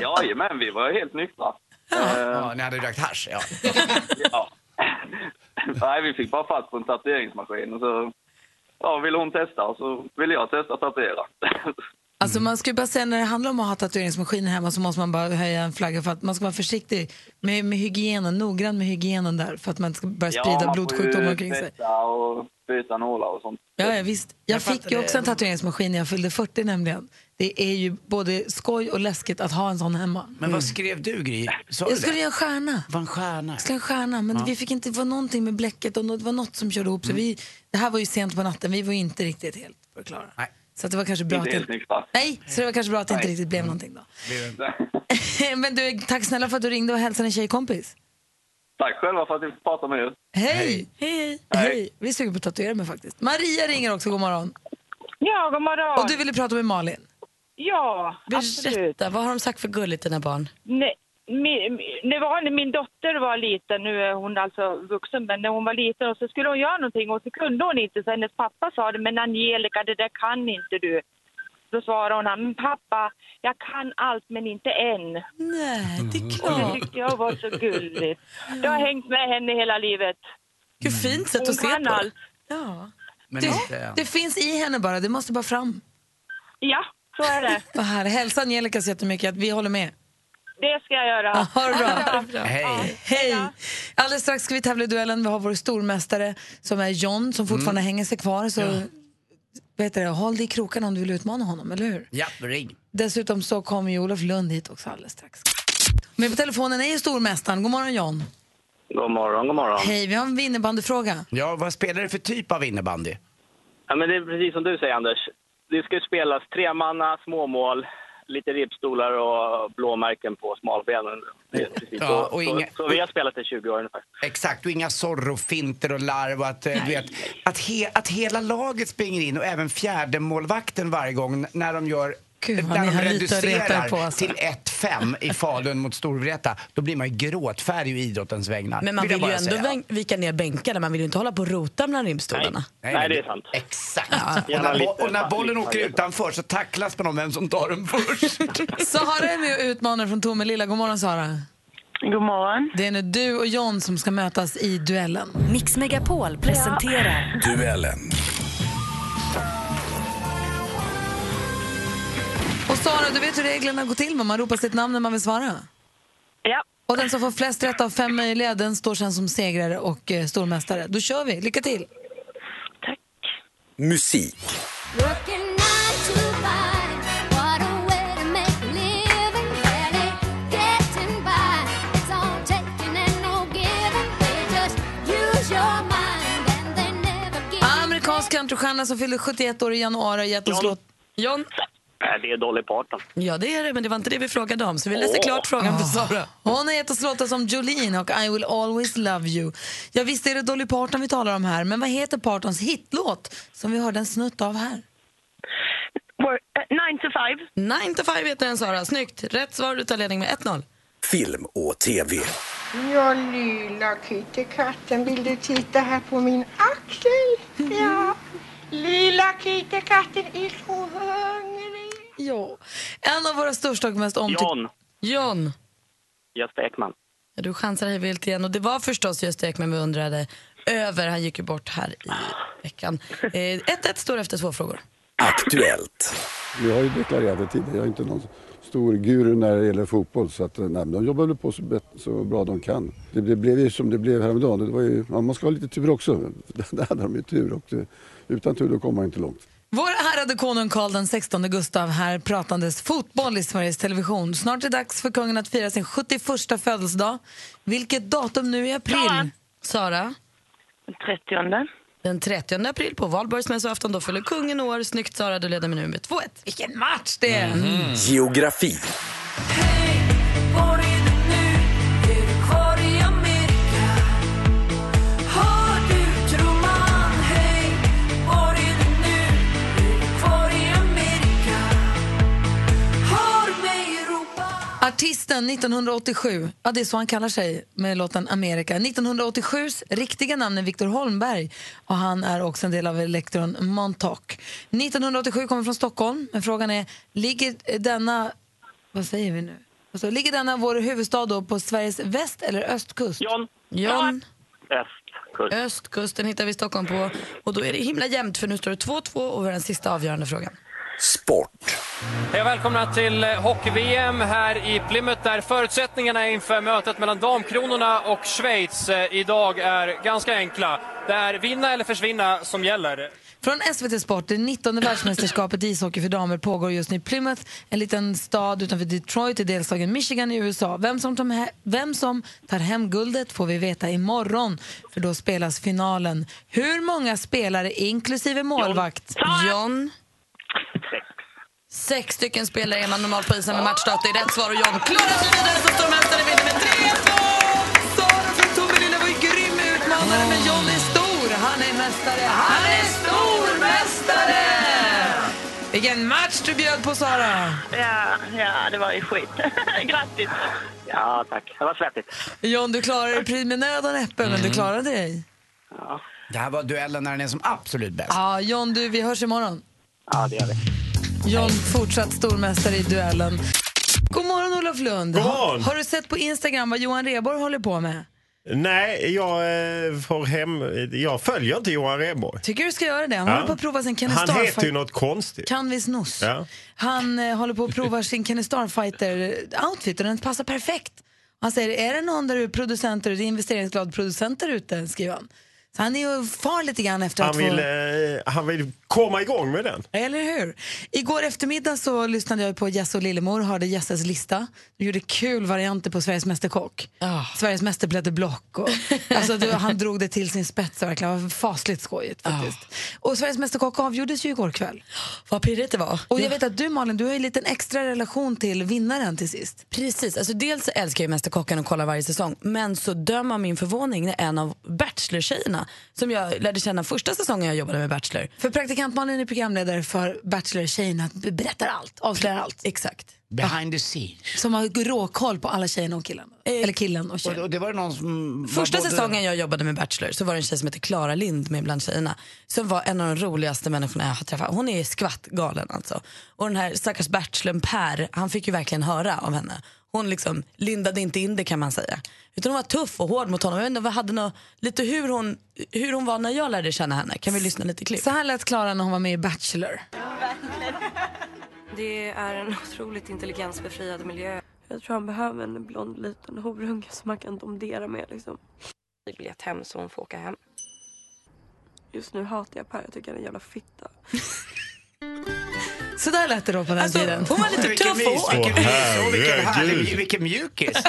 Ja. Jajamän, vi var helt nyktra. Eh, Ja, ni hade rökt hasch, ja. ja. Nej, vi fick bara fatt på en tatueringsmaskin och så ja, ville hon testa och så ville jag testa att tatuera. Alltså man ska ju bara säga när det handlar om att ha tatueringsmaskiner hemma så måste man bara höja en flagga för att man ska vara försiktig med, med hygienen, noggrann med hygienen där för att man ska börja sprida man blodsjukdomar omkring sig. och byta nålar och sånt. Ja, ja visst. Jag, Jag fick ju det. också en tatueringsmaskin när jag fyllde 40 nämligen. Det är ju både skoj och läskigt att ha en sån hemma. Men vad skrev du, Gry? Sa du Jag skulle det? göra en stjärna. Vad en stjärna? Jag skulle göra en stjärna, men Ja. vi fick inte, det var någonting med bläcket och det var något som körde ihop. Så vi, det här var ju sent på natten, vi var ju inte riktigt helt på det klara. Nej. Så det var kanske bra att det. Nej, så det var kanske bra att det inte riktigt blev någonting då. Blev det inte? men du, tack snälla för att du ringde och hälsade en tjejkompis. Tack själva för att vi fick prata med er. Hej! Hej! Hej! Vi är sugen på att tatuera mig faktiskt. Maria ringer också, god morgon. Ja, god morgon. Och du ville prata med Malin. Ja, absolut. Berätta, vad har de sagt för gulligt dina barn? Nej, min, det var när min dotter var liten, nu är hon alltså vuxen, men när hon var liten och så skulle hon göra någonting och så kunde hon inte så hennes pappa sa det, men Angelica det där kan inte du. Då svarade hon, men pappa, jag kan allt men inte än. Nej, det är Och det klart. tyckte jag var så gulligt. Det har hängt med henne hela livet. Vilket fint sätt Hon att se kan på allt. Ja. Men Det, inte det finns i henne bara, det måste bara fram. Ja, så är det. Vad här, hälsa Angelica så jättemycket att vi håller med. Det ska jag göra. Ha det bra. Hej. Hej! Alldeles strax ska vi tävla i duellen. Vi har vår stormästare som är John som fortfarande hänger sig kvar. Så vad heter det? håll dig i krokarna om du vill utmana honom, eller hur? Ja, ring. Dessutom så kommer ju Olof Lund hit också alldeles strax. Men på telefonen är ju stormästaren. God morgon John. God morgon, god morgon. Hej, vi har en innebandyfråga. Ja, vad spelar du för typ av innebandy? Ja, men det är precis som du säger, Anders. Det ska spelas tremanna, småmål, lite ribbstolar och blåmärken på smalbenen. Precis Ja, så, och inga- så, så vi har spelat i 20 år ungefär. Exakt, och inga zorrofinter och larv och att, eh, du vet, att, he, att hela laget springer in och även fjärde målvakten varje gång när de gör Gud, vad när ni har er reducerar på, alltså. till 1-5 i Falun mot Storvreta, då blir man ju gråtfärdig i idrottens vägnar. Men man Vill vill ju ändå säga. vika ner bänkarna, man vill ju inte hålla på och rota bland ribbstolarna. Nej, Nej, det är sant. Exakt. och, Gärna när, och när bollen åker utanför så tacklas man om vem som tar den först. Sara är med och utmanar från Tomelilla. God morgon Sara. God morgon. Det är nu du och John som ska mötas i duellen. Mix Megapol presenterar Duellen. Och Sara, du vet hur reglerna går till. Man ropar sitt namn när man vill svara. Ja. Och den som får flest rätt av fem möjliga, den står sen som segrare och eh, stormästare. Då kör vi. Lycka till! Musik. Amerikansk countrystjärna som fyllde 71 år i januari har gett oss John. låt... John? Nej, det är Dolly Parton. Ja, det är det, men det var inte det vi frågade om. Så vi läser Åh. klart frågan för Sara. Hon har gett oss låtar som Jolene och I will always love you. Ja, visst är det Dolly Parton vi talar om här, men vad heter Partons hitlåt som vi hörde en snutt av här? Wor- eh, Nine to five. Nine to five heter den Sara. Snyggt. Rätt svar, du tar ledning med 1-0. film och tv. Ja, lilla kittekatten, vill du titta här på min axel? Ja, lilla kittekatten är så hungrig. Ja. En av våra största och mest omtyckta... John. John. Gösta Ekman. Ja, du chansar hej vilt igen och det var förstås Gösta Ekman vi undrade över. Han gick ju bort här i veckan. Eh, 1-1 står efter två frågor. Aktuellt. Vi har ju deklarerat det tidigare, jag är inte någon stor guru när det gäller fotboll så att, nej, men de jobbar väl på så, bet- så bra de kan. Det, det blev ju som det blev häromdagen. Det var ju, man ska ha lite tur också. Där hade de ju tur och det, utan tur då kommer man inte långt. Vår ärade konung Karl den 16 Gustav här pratandes fotboll i Sveriges Television. Snart är det dags för kungen att fira sin 71 födelsedag. Vilket datum nu i april? Sara? Den 30. Den 30 april på valborgsmässoafton då fyller kungen år. Snyggt Sara, du leder med nu med 2-1. Vilken match det är! Geografi. Var Artisten 1987, ja det är så han kallar sig med låten Amerika. 1987s riktiga namn är Victor Holmberg och han är också en del av Electron Montauk. 1987 kommer från Stockholm, men frågan är, ligger denna, vad säger vi nu? Alltså, ligger denna vår huvudstad då på Sveriges väst eller östkust? John. John. Östkust. Östkusten hittar vi Stockholm på. Och då är det himla jämnt för nu står det 2-2 och vi har den sista avgörande frågan. Sport. Hej och välkomna till eh, hockey-VM här i Plymouth där förutsättningarna inför mötet mellan Damkronorna och Schweiz eh, idag är ganska enkla. Det är vinna eller försvinna som gäller. Från SVT Sport, det 19 världsmästerskapet i ishockey för damer pågår just nu i Plymouth, en liten stad utanför Detroit i delstaten Michigan i USA. Vem som, tar hem, vem som tar hem guldet får vi veta imorgon, för då spelas finalen. Hur många spelare, inklusive målvakt? John. Sex stycken spelare är man normalt på isen med matchstart. Det är rätt svar och John klarar sig vidare som stormästare vinner med 3-2! Sara från Tomelilla var ju grym utmanare, men John är stor. Han är mästare. Han är stormästare! Vilken match du bjöd på, Sara! Ja, ja, det var ju skit. Grattis! Ja, tack. Det var svettigt. John, du klarade dig med nöd och näppe, men du klarade dig. Det här var duellen när den är som absolut bäst. Ja, John, du, vi hörs imorgon. Ja, det gör vi. John, fortsatt stormästare i duellen. God morgon, Olof Lund. God morgon. Har, har du sett på Instagram vad Johan Rheborg håller på med? Nej, jag, eh, får hem, jag följer inte Johan Rheborg. Tycker du ska göra det? Han Ja. håller på att prova sin Kenny Han heter ju något konstigt. Canvis Noss. Ja. Han eh, håller på att prova sin Kenny Starfighter-outfit och den passar perfekt. Han säger, är det någon där du producenter, det är investeringsglad producent där ute, skriver han. Så han är ju far lite grann efter Han att vill, få... eh, han vill komma igång med den. Eller hur? Igår eftermiddag så lyssnade jag på Jesse och Lillemor, hörde Jesses lista. De gjorde kul varianter på Sveriges Mästerkock. Sveriges Mäster Peter Block. Och, alltså, det, han drog det till sin spets verkligen. Det var fasligt skojigt faktiskt. Och Sveriges Mästerkock avgjordes ju igår kväll. Vad pirrigt det var. Och jag vet att du Malin, du har ju en liten extra relation till vinnaren till sist. Precis, alltså dels älskar jag Mästerkocken och kollar varje säsong. Men så döm av min förvåning när en av Bachelor-tjejerna som jag lärde känna första säsongen jag jobbade med Bachelor. För praktikant Malin är programledare för Bachelor-tjejerna, berättar allt, avslöjar allt. Exakt. Behind the scenes. Som har råkoll på alla tjejerna och killarna. Eller killen och tjejen. Och det var någon som... Första både- säsongen jag jobbade med Bachelor så var det en tjej som heter Klara Lind med bland tjejerna. Som var en av de roligaste människorna jag har träffat. Hon är skvattgalen alltså. Och den här stackars bachelorn Per, han fick ju verkligen höra av henne. Hon liksom lindade inte in det kan man säga. Utan hon var tuff och hård mot honom. Jag vet inte, hade nå, lite hur hon, hur hon var när jag lärde känna henne. Kan vi lyssna lite klipp? Så här lät Klara när hon var med i Bachelor. Det är en otroligt intelligensbefriad miljö. Jag tror han behöver en blond liten horunge som han kan domdera med liksom. Biljett hem så hon får åka hem. Just nu hatar jag Per, jag tycker han är en jävla fitta. Så där lät det då på den Alltså, tiden. hon var lite Vilken tuff och hård. vilken härlig, mjukis.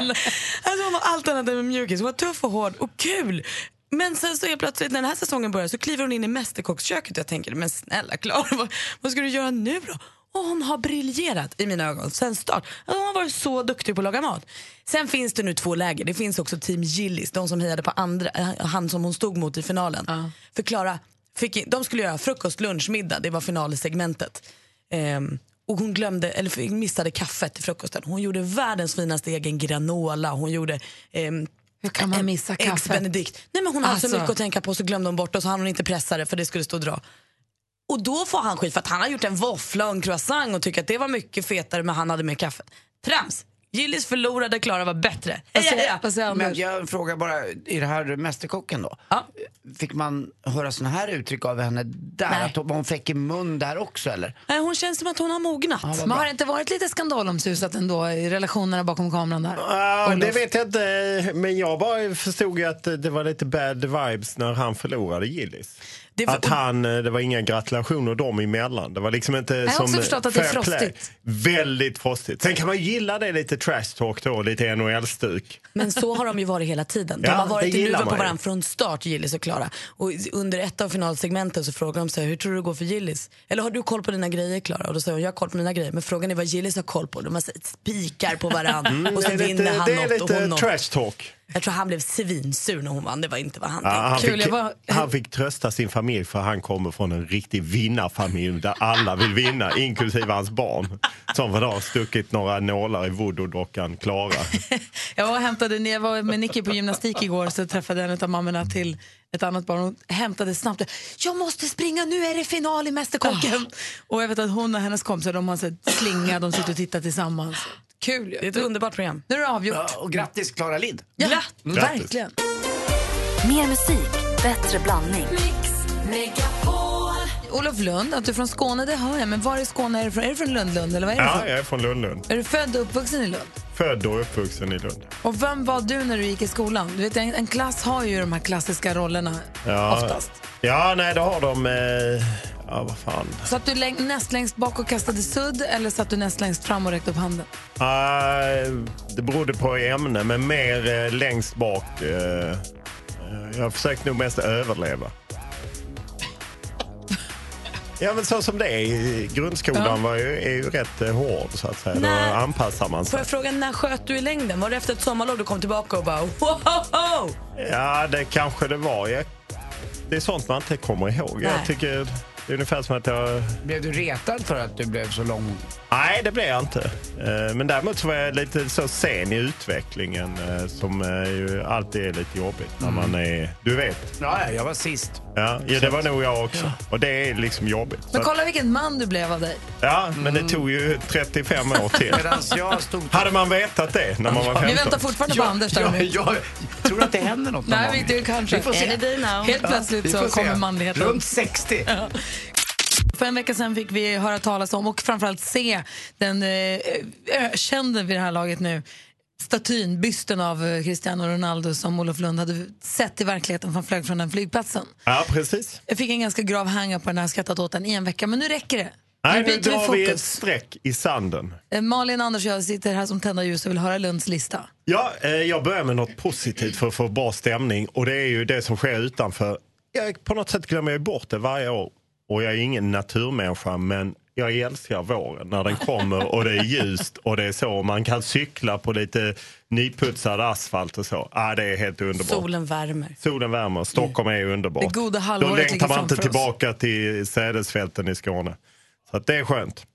Alltså hon var allt annat än mjukis. Hon var tuff och hård och kul. Men sen så helt plötsligt när den här säsongen börjar så kliver hon in i mästerkocksköket och jag tänker, men snälla Klara, vad, vad ska du göra nu då? Och hon har briljerat i mina ögon sen start. Alltså, hon har varit så duktig på att laga mat. Sen finns det nu två läger. Det finns också team Gillis, de som hejade på andra, han som hon stod mot i finalen. För Klara, fick, in- de skulle göra frukost, lunch, middag. Det var finalsegmentet. Ehm, och hon glömde, eller missade kaffet till frukosten. Hon gjorde världens finaste egen granola. Hon gjorde ehm, Hur kan man missa kaffet? Nej, men hon hade så Alltså. mycket att tänka på så glömde hon bort och så hann hon inte pressa det för det skulle stå och dra. Och då får han skit för att han har gjort en våffla och en croissant och tycker att det var mycket fetare men han hade mer kaffe. Trams! Gillis förlorade, Klara var bättre. Heja, heja. Men jag frågar bara, i det här Mästerkocken då? Fick man höra såna här uttryck av henne där? Nej. Att hon var hon fräck i mun där också eller? Nej, hon känns som att hon har mognat. Men har det inte varit lite skandalomsusat ändå i relationerna bakom kameran där? Ja, det vet jag inte, men jag bara förstod ju att det var lite bad vibes när han förlorade Gillis. Var- Att han, eh, det var inga gratulationer dem emellan. Det var liksom inte har som också förstått att det är play. frostigt. Väldigt frostigt. Sen kan man gilla det lite trash talk då, lite NHL-stuk. Men så har de ju varit hela tiden. De Ja, har varit det i luven på varandra från start, Gillis och Klara. Och under ett av finalsegmenten så frågar de så här, hur tror du det går för Gillis? Eller har du koll på dina grejer Klara? Och då säger hon, jag har koll på mina grejer. Men frågan är vad Gillis har koll på. De har spikar på varandra Mm, och sen det är vinner lite, han det är något och lite hon något. trash talk. Jag tror han blev svinsur när hon vann. Det var inte vad han Ja, han, tänkte. fick, han fick trösta sin familj för han kommer från en riktig vinnarfamilj där alla vill vinna, inklusive hans barn. Som var då stuckit några nålar i voodoo-dockan Klara. Jag var, hämtade, jag var med Nicky på gymnastik igår så träffade en av mammorna till ett annat barn och hämtade snabbt. Jag måste springa, nu är det final i Mästerkocken. Och jag vet att hon och hennes kompisar de har sett slinga, de sitter och tittar tillsammans. Kul ju. Det är ett underbart program. Nu är det avgjort. Ja, och grattis Klara Lind. Ja, Mm. verkligen. Mer musik, bättre blandning. Olof Lund, att du är från Skåne, det hör jag. Men var i Skåne är du från? Är du från Lund, Lund eller vad är du Ja, från? jag är från Lund-Lund. Är du född och uppvuxen i Lund? Född och uppvuxen i Lund. Och vem var du när du gick i skolan? Du vet, en, en klass har ju de här klassiska rollerna Ja, oftast. Ja, nej, det har de... Eh, ja, vad fan. Satt du läng- näst längst bak och kastade sudd eller satt du näst längst fram och räckte upp handen? Eh, det berodde på ämne, men mer eh, längst bak. Eh, jag har försökt nog mest överleva. Ja, men så som det är i grundskolan Ja. var ju, är ju rätt eh, hård så att säga. Nej. Då anpassar man Får sig. jag fråga, när sköt du i längden? Var det efter ett sommarlov du kom tillbaka och bara wow? Ja, det kanske det var. Jag, det är sånt man inte kommer ihåg. Nej. Jag tycker det är ungefär som att jag... Blev du retad för att du blev så lång? Nej, det blev jag inte. Eh, Men däremot så var jag lite så sen i utvecklingen eh, som eh, ju alltid är lite jobbigt när man är... Du vet. Ja, jag var sist. Ja, ja det var nog jag också. Och det är liksom jobbigt. Men kolla vilken man du blev av dig. Ja, men det tog ju 35 år till. Medans jag stod... Hade man vetat det när man var 15? Vi väntar fortfarande på Anders där ja, nu. jag tror att det händer något någon Nej, gång. vi, det kanske. Vi får se. Day now. Helt Ja, plötsligt så kommer manligheten. Runt 60. För en vecka sedan fick vi höra talas om och framförallt se den eh, ökände vid det här laget nu statyn, bysten av eh, Cristiano Ronaldo som Olof Lund hade sett i verkligheten från flög från den flygplatsen. Ja, precis. Jag fick en ganska grav hänga på den här skrattat åt den i en vecka, men nu räcker det. Nej, nu drar vi ett streck i sanden. Eh, Malin, Anders och jag sitter här som tända ljus och vill höra Lunds lista. Ja, eh, jag börjar med något positivt för att få bra stämning och det är ju det som sker utanför. Jag, på något sätt glömmer jag bort det varje år och jag är ingen naturmänniska men jag älskar våren när den kommer och det är ljust och det är så. Man kan cykla på lite nyputsad asfalt och så. Ah, det är helt underbart. Solen värmer. Solen värmer, Stockholm är underbart. Det goda Då halvåret längtar ligger man inte framför oss. tillbaka till sädesfälten i Skåne. Så att det är skönt.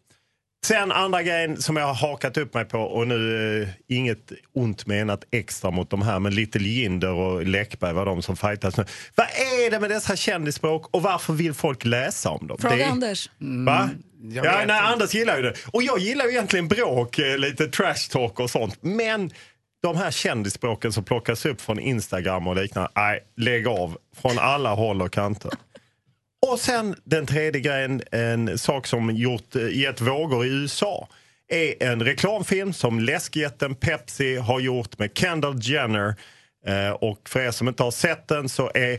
Sen andra grejen som jag har hakat upp mig på och nu eh, inget ont menat extra mot de här men Little Jinder och Läckberg var de som fightas nu. Vad är det med dessa kändisspråk och varför vill folk läsa om dem? Fråga Det Anders. Va? Jag Ja, nej. Anders gillar ju det. Och jag gillar ju egentligen bråk, eh, lite trash talk och sånt. Men de här kändisspråken som plockas upp från Instagram och liknande, nej, lägg av. Från alla håll och kanter. Och sen den tredje grejen, en sak som gjort, eh, gett vågor i USA är en reklamfilm som läskjätten Pepsi har gjort med Kendall Jenner. Eh, och för er som inte har sett den så är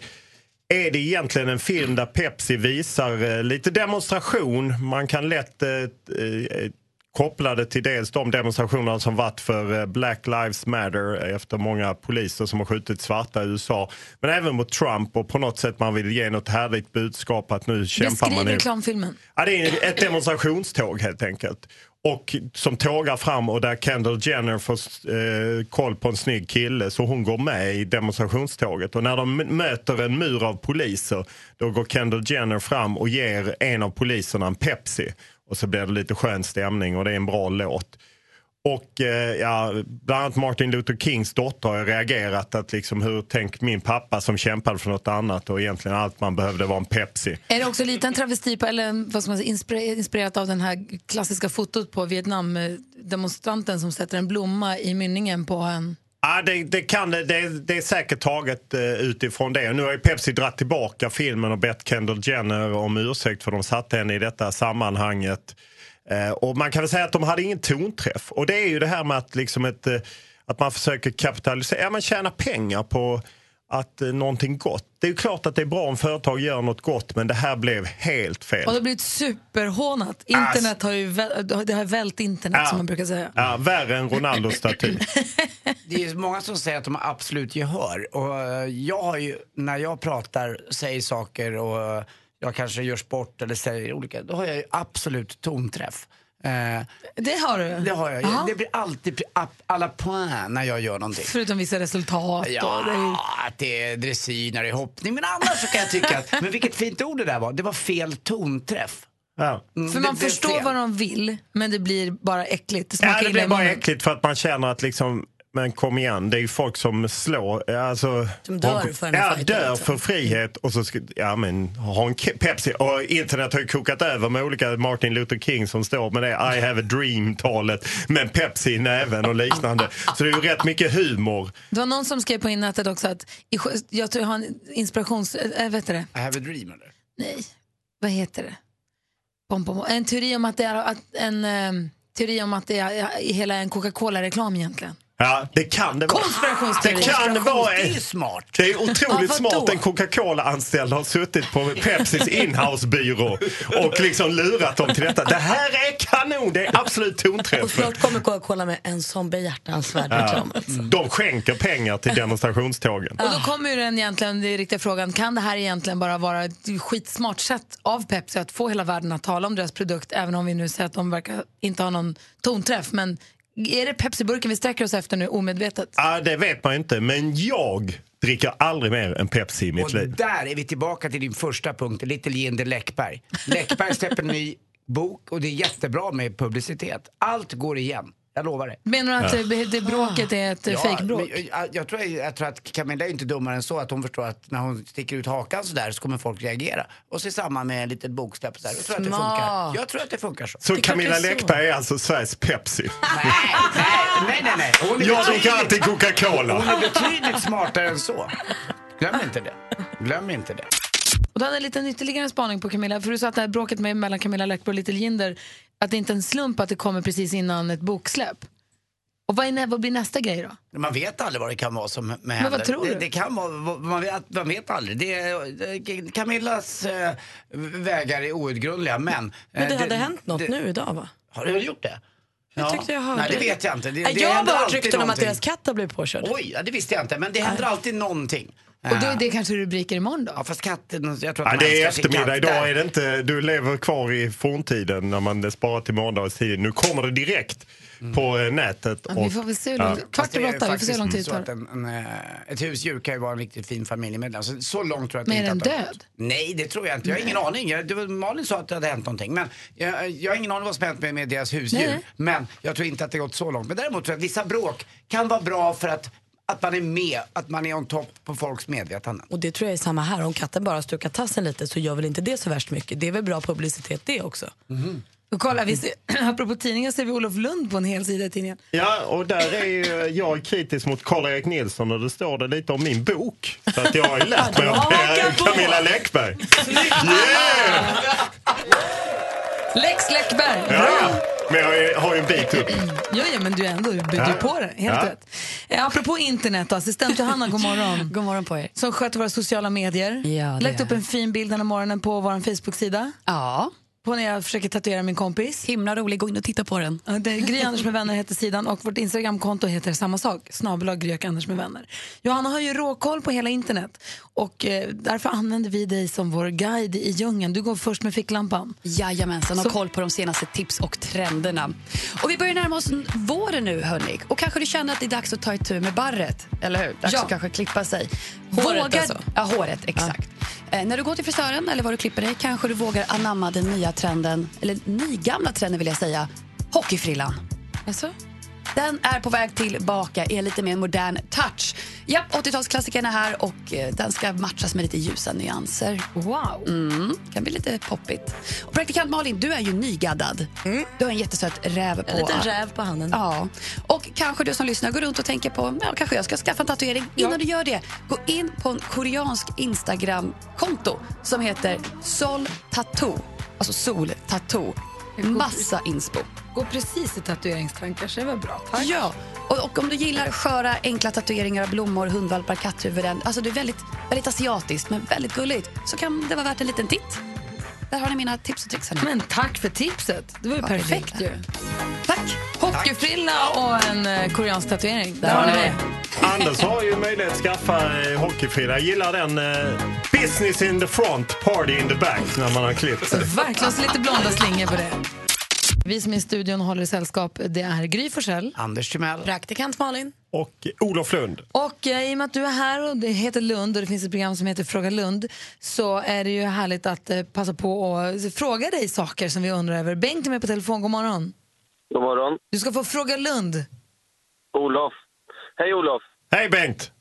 är det egentligen en film där Pepsi visar eh, lite demonstration. Man kan lätt eh, eh, koppla det till dels de demonstrationerna som varit för Black Lives Matter efter många poliser som har skjutit svarta i USA. Men även mot Trump och på något sätt man vill ge något härligt budskap att nu kämpar Beskriv man. i- reklamfilmen. Ja, det är ett demonstrationståg helt enkelt. Och som tågar fram och där Kendall Jenner får eh, koll på en snygg kille så hon går med i demonstrationståget. Och när de möter en mur av poliser då går Kendall Jenner fram och ger en av poliserna en Pepsi. Och så blir det lite skön stämning och det är en bra låt. Och eh, ja, bland annat Martin Luther Kings dotter har reagerat att liksom hur tänk min pappa som kämpade för något annat och egentligen allt man behövde var en Pepsi. Är det också lite en travesti på, eller vad ska man säga, inspire- inspirerat av den här klassiska fotot på Vietnam-demonstranten som sätter en blomma i mynningen på en... Ja, det, det, kan, det, det, är säkert taget eh, utifrån det. Nu har ju Pepsi dratt tillbaka filmen och bett Kendall Jenner om ursäkt för de satte henne i detta sammanhanget. Eh, och man kan väl säga att de hade ingen tonträff. Och det är ju det här med att, liksom ett, eh, att man försöker kapitalisera, ja, man tjänar pengar på att eh, någonting gott. Det är ju klart att det är bra om företag gör något gott men det här blev helt fel. Och det har blivit superhånat. Internet har ju väl, det har vält internet Ja. som man brukar säga. Ja, värre än Ronaldos staty. Det är många som säger att de har absolut gehör. Och eh, jag har ju, när jag pratar, säger saker och jag kanske gör sport eller säger olika, då har jag ju absolut tonträff. Eh, Det har du? Det har jag. Jaha. Det blir alltid à la point när jag gör någonting. Förutom vissa resultat. Ja, Och det är att det är dressyr när det är hoppning. Men annars så kan jag tycka att, men vilket fint ord det där var. Det var fel tonträff. Ja. Mm, För det man blev förstår fel. vad de vill, men det blir bara äckligt. Det Ja, det blir bara äckligt för att man känner att liksom men kom igen, det är ju folk som slår, alltså, Som dör har- för den här ja, fighten, dör liksom. för frihet och så ska, ja men, ha en Pepsi. Och internet har ju kokat över med olika Martin Luther King som står med det I have a dream-talet med Pepsi i näven och liknande. Så det är ju rätt mycket humor. Det var någon som skrev på nätet också att jag tror jag har en inspirations... Äh, vet du det? I have a dream eller? Nej, vad heter det? Pom, pom. En teori om att det är att en ehm, teori om att det är hela en Coca-Cola-reklam egentligen. Ja, det kan det vara. Det kan vara. Det är smart. Det är Ja, otroligt vadå? smart. En Coca-Cola-anställd har suttit på Pepsis inhouse-byrå och liksom lurat dem till detta. Det här är kanon! Det är absolut Och tonträff. snart kommer Coca-Cola med en sån behjärtansvärd Ja. reklam. De skänker pengar till demonstrationstågen. Och då kommer ju den egentligen, den riktiga frågan, kan det här egentligen bara vara ett skitsmart sätt av Pepsi att få hela världen att tala om deras produkt, även om vi nu säger att de verkar inte ha någon tonträff. Men är det Pepsi-burken vi sträcker oss efter nu omedvetet? Ja, det vet man inte, men jag dricker aldrig mer än Pepsi i mitt Och liv. där är vi tillbaka till din första punkt, Little Jinder Läckberg. Läckberg släpper en ny bok och det är jättebra med publicitet. Allt går igen, jag lovar det. Menar du att det, det bråket är ett Ja, fejkbråk? Jag, jag, tror, jag tror att Camilla är inte dummare än så att hon förstår att när hon sticker ut hakan så där så kommer folk reagera. Och så i samband med ett litet boksläpp så där. Jag tror att det funkar. Jag tror att det funkar så. Så Camilla Läckberg är alltså Sveriges Pepsi. Nej, nej, nej. Hon är Jag dricker alltid Coca-Cola. Hon är betydligt smartare än så. Glöm inte det. Glöm inte det. Och du hade en liten ytterligare spaning på Camilla, för du sa att det här bråket med, mellan Camilla Läckberg och Little Jinder, att det inte är en slump att det kommer precis innan ett boksläpp. Och vad, är, vad blir nästa grej då? Man vet aldrig vad det kan vara som med Men henne. vad tror det, du? det kan vara, man vet, man vet aldrig. Det är, det- Camillas eh, vägar är outgrundliga men... Men eh, det hade hänt något nu idag va? Har du gjort det? Jag tyckte jag hörde Nej, det det. vet jag inte. Det, Nej, det jag har händer bara hört rykten om att deras katt har blivit påkörd. Oj, ja, det visste jag inte. Men det händer alltid någonting. Och då är det kanske rubriker imorgon då? Ja, fast katten, jag tror att Ja, de det är eftermiddag. Idag är det inte, du lever kvar i forntiden när man sparar till morgondagens tid. Nu kommer det direkt på eh, nätet. Ja, vi får väl se hur långt- kvart över åtta, vi får se hur lång tid det tar. att en, en, eh, Ett husdjur kan ju vara en riktigt fin familjemedlem. Så, så långt tror jag att Men det är inte den död? Nej, det tror jag inte. Jag har ingen aning. Jag, det var, Malin sa att det hade hänt någonting. Men jag, jag har ingen aning vad som hänt med, med deras husdjur. Nej. Men jag tror inte att det gått så långt. Men däremot tror jag att vissa bråk kan vara bra för att, att man är med, att man är on top på folks medvetande. Och det tror jag är samma här. Om katten bara stuckar tassen lite så gör väl inte det så värst mycket. Det är väl bra publicitet det också. Och kolla, vi ser, apropå tidningar ser vi Olof Lund på en hel sida i tidningen. Ja, och där är ju jag kritisk mot Karl-Erik Nilsson och det står det lite om min bok. Så att jag har ju lärt mig av. Camilla Läckberg. Yeah! Lex Läckberg! Ja, ja. Men jag har ju en bit upp. Ja, ja, men du är ändå du är Ja. på det. Helt Ja. rätt. Eh, apropå internet, då, assistent Johanna, god morgon. God morgon på er. Som sköter våra sociala medier. Ja, Lagt upp en fin bild den här morgonen på vår Facebook-sida. Ja. På när jag försöker tatuera min kompis. Himla rolig, gå in och titta på den. Ja, det är Gry Anders med vänner heter sidan och vårt Instagramkonto heter samma sak, snabel Gry Anders med vänner. Johanna har ju råkoll på hela internet och eh, därför använder vi dig som vår guide i djungeln. Du går först med ficklampan. Jajamensan, Så- och koll på de senaste tips och trenderna. Och vi börjar närma oss våren nu, hörni. Och kanske du känner att det är dags att ta itu med barret, eller hur? Dags Ja. att kanske klippa sig. Håret Vågar- alltså? Ja, håret, exakt. Eh, när du går till frisören eller var du klipper dig kanske du vågar anamma den nya trenden, eller nygamla trenden vill jag säga, hockeyfrillan. Alltså? Den är på väg tillbaka i en lite mer modern touch. Ja, 80-talsklassikern är här och eh, den ska matchas med lite ljusa nyanser. Wow! Mm, kan bli lite poppigt. Och praktikant Malin, du är ju nygaddad. Du har en jättesöt räv på... En liten räv på handen. Ja. Och kanske du som lyssnar går runt och tänker på ja, kanske jag ska skaffa en tatuering. Innan du gör det, gå in på en koreansk Instagram-konto som heter Sol Tattoo. Alltså Sol Tattoo. Massa inspo. Gå precis i tatueringstankar, så det var bra. Tack. Ja, och, och om du gillar sköra enkla tatueringar av blommor, hundvalpar, katthuvuden. Alltså det är väldigt, väldigt asiatiskt men väldigt gulligt. Så kan det vara värt en liten titt. Där har ni mina tips och tricks. Men tack för tipset. Det var ju Ja, perfekt ju. Tack. Hockeyfrilla och en eh, koreansk tatuering. Där har ni det. Anders har ju möjlighet att skaffa eh, hockeyfrilla. Jag gillar den eh, business in the front, party in the back när man har klippt sig. Verkligen så lite blonda slingor på det. Vi som är i studion håller i sällskap, det är Gry Forssell. Anders Timell. Praktikant Malin. Och Olof Lund. Och eh, i och med att du är här och det heter Lund och det finns ett program som heter Fråga Lund så är det ju härligt att eh, passa på att fråga dig saker som vi undrar över. Bengt är med på telefon, god morgon. God morgon. Du ska få Fråga Lund. Olof. Hej Olof. Hej Bengt.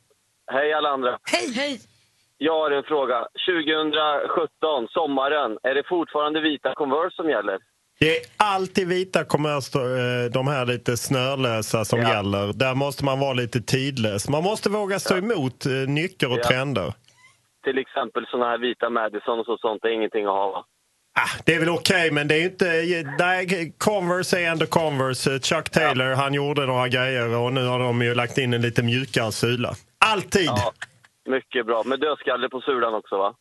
Hej alla andra. Hej. Hej. Jag har en fråga. 2017, sommaren, är det fortfarande vita Converse som gäller? Det är alltid vita kommerser, eh, de här lite snörlösa som gäller. Där måste man vara lite tidlös. Man måste våga stå emot eh, nycker och Ja. trender. Till exempel såna här vita Madison och så, sånt är ingenting att ha va? Det är väl okej, men det är inte... Nej, Converse är ändå Converse. Chuck Taylor, han gjorde några grejer och nu har de ju lagt in en lite mjukare sula. Alltid! Ja, mycket bra. Med dödskalle på sulan också va?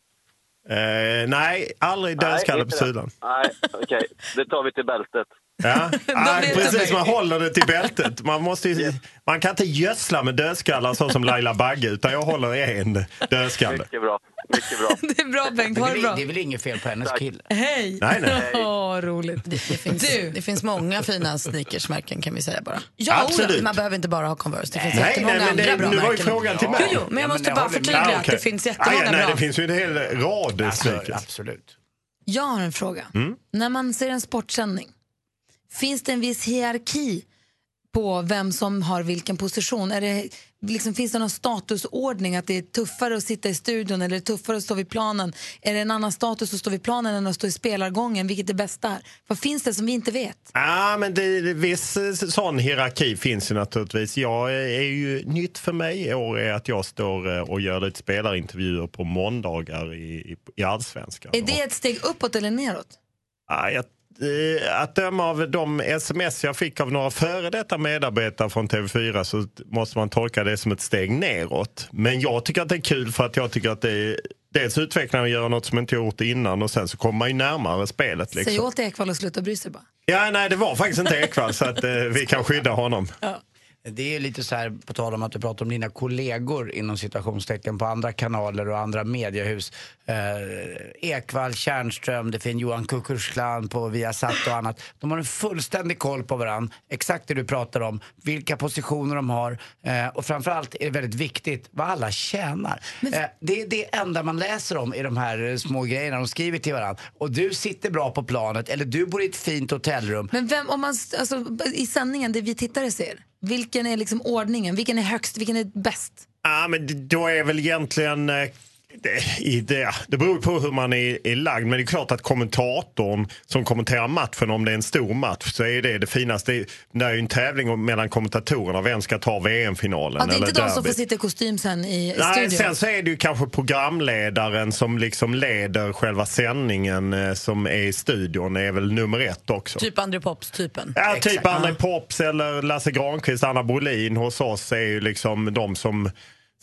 Eh, nej, aldrig dödskalle på sulan. Nej, okej. Det tar vi till bältet. Ja, ah, precis. du. Man håller det till bältet. Man, måste ju, man kan inte gödsla med dödskallar så som Laila Bagge, utan jag håller en dödskalle. Mycket bra. Mycket bra. Det är bra Bengt, ha det väl, bra. det är väl inget fel på hennes kille? Hej! Nej, nej. Åh, roligt. Det, det, finns, det finns många fina sneakersmärken kan vi säga bara. Ja, Absolut. Man behöver inte bara ha Converse. Det finns Nej, jättemånga nej, men det- andra bra nu var ju frågan till mig. Jo, jo, men jag Ja, måste men bara förtydliga att okej. det finns Ah, jättemånga ja, nej, bra. Det finns ju en hel rad sneakers. Absolut. Jag har en fråga. Mm. När man ser en sportsändning, finns det en viss hierarki på vem som har vilken position? Är det, liksom, finns det någon statusordning? Att det är tuffare att sitta i studion eller tuffare att stå vid planen? Är det en annan status att stå vid planen än att stå i spelargången? Vilket är bäst där? Vad finns det som vi inte vet? Ja, men det, viss eh, sån hierarki finns ju naturligtvis. Jag är, ju nytt för mig i år är att jag står eh, och gör lite spelarintervjuer på måndagar i, i, i Allsvenskan. Är det ett steg uppåt eller neråt? Ja, jag, att döma av de sms jag fick av några före detta medarbetare från TV4 så måste man tolka det som ett steg neråt. Men jag tycker att det är kul för att jag tycker att det är dels utvecklande att göra något som inte gjort innan och sen så kommer man ju närmare spelet. Säg Liksom. åt Ekvall att sluta bry sig bara. Ja, nej, det var faktiskt inte Ekwall så att eh, vi kan skydda honom. Det är lite så här, på tal om att du pratar om dina kollegor inom situationstecken på andra kanaler och andra mediehus. Eh, Ekvall, Tjärnström, det finns Johan Kukushlan på Viasat och annat. De har en fullständig koll på varandra, exakt det du pratar om, vilka positioner de har eh, och framförallt är det väldigt viktigt vad alla tjänar. Eh, det är det enda man läser om i de här eh, små grejerna de skriver till varandra. Och du sitter bra på planet eller du bor i ett fint hotellrum. Men vem, om man, alltså, i sändningen, det vi tittare ser, vilken är liksom ordningen? Vilken är högst? Vilken är bäst? Ja, men då är väl egentligen... eh, det, det, det beror på hur man är, är lagd, men det är klart att kommentatorn som kommenterar matchen, om det är en stor match, så är det det finaste. Det är- ju en tävling mellan kommentatorerna, vem ska ta VM-finalen Ja, det är inte de som får sitta i kostym sen i, i Nej, studion. sen så är det ju kanske programledaren som liksom leder själva sändningen eh, som är i studion, är väl nummer ett också. Typ André Pops-typen. Ja, typ André Pops eller Lasse Granqvist, Anna Brolin hos oss är ju liksom de som...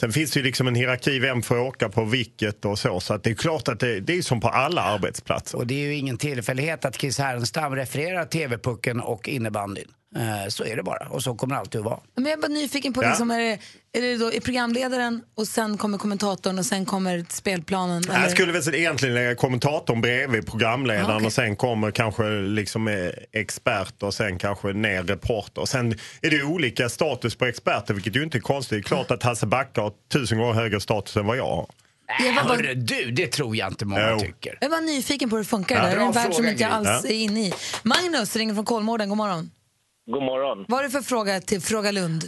Sen finns det ju liksom en hierarki, vem får åka på vilket och så. Så att det är klart att det, det är som på alla arbetsplatser. Och det är ju ingen tillfällighet att Chris Härenstam refererar TV-pucken och innebandyn. Eh, så är det bara och så kommer det alltid att vara. Men jag är bara nyfiken på, Ja. liksom, är, det, är det då är programledaren och sen kommer kommentatorn och sen kommer spelplanen? Jag eller? skulle väl egentligen lägga kommentatorn bredvid programledaren Ah, okej. och sen kommer kanske liksom eh, expert och sen kanske ner reporter. Sen är det olika status på experter vilket ju inte är konstigt. Det är klart att Hasse Backe har tusen gånger högre status än vad jag har. Jag var bara- Hörru du, det tror jag inte många tycker. Jag var nyfiken på hur det funkar. Ja, det där. Det är en värld som inte jag alls Ja. är inne i. Magnus ringer från Kolmården. God morgon. God morgon. Vad är det för fråga till Fråga Lund?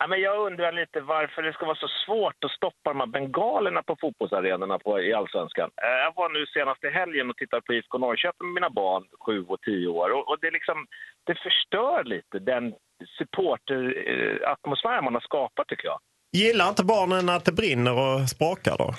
Ja, men jag undrar lite varför det ska vara så svårt att stoppa de här bengalerna på fotbollsarenorna på, i Allsvenskan. Eh, Jag var nu senast i helgen och tittade på IFK Norrköping med mina barn, sju och tio år. Och, och det, liksom, det förstör lite den supporteratmosfär man har skapat, tycker jag. Gillar inte barnen att det brinner och sprakar då?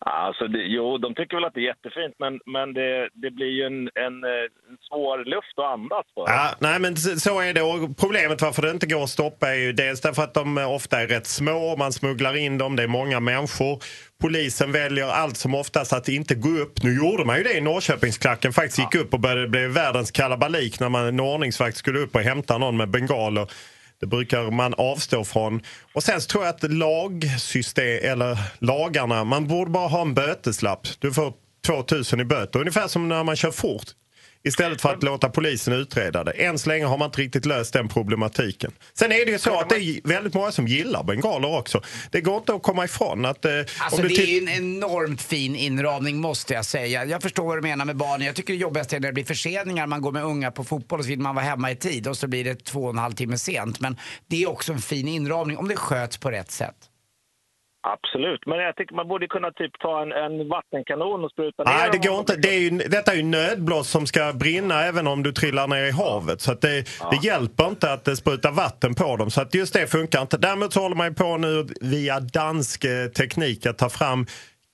Alltså det, jo, de tycker väl att det är jättefint, men, men det, det blir ju en, en, eh, en svår luft att andas på. Ja, nej men så är det. Och problemet varför det inte går att stoppa är ju dels därför att de eh, ofta är rätt små, man smugglar in dem, det är många människor. Polisen väljer allt som oftast att inte gå upp. Nu gjorde man ju det i Norrköpingsklacken, faktiskt gick upp och började bli världens kalabalik när man, en ordningsvakt skulle upp och hämta någon med bengaler. Det brukar man avstå från. Och sen så tror jag att lagsystem, eller lagarna, man borde bara ha en böteslapp. Du får 2000 i böter, ungefär som när man kör fort. Istället för att låta polisen utreda det. Än så länge har man inte riktigt löst den problematiken. Sen är det ju så att det är väldigt många som gillar bengaler också. Det går inte att komma ifrån att... Eh, Alltså det är ju en enormt fin inramning måste jag säga. Jag förstår vad du menar med barnen. Jag tycker det jobbigaste är när det blir förseningar. Man går med unga på fotboll och så vill man vara hemma i tid och så blir det två och en halv timme sent. Men det är också en fin inramning om det sköts på rätt sätt. Absolut, men jag tycker man borde kunna typ ta en, en vattenkanon och spruta ner Nej, det går inte. Det är ju, detta är ju nödblås som ska brinna även om du trillar ner i havet. Så det, det hjälper inte att det sprutar vatten på dem. Så att just det funkar inte. Däremot så håller man ju på nu via dansk eh, teknik att ta fram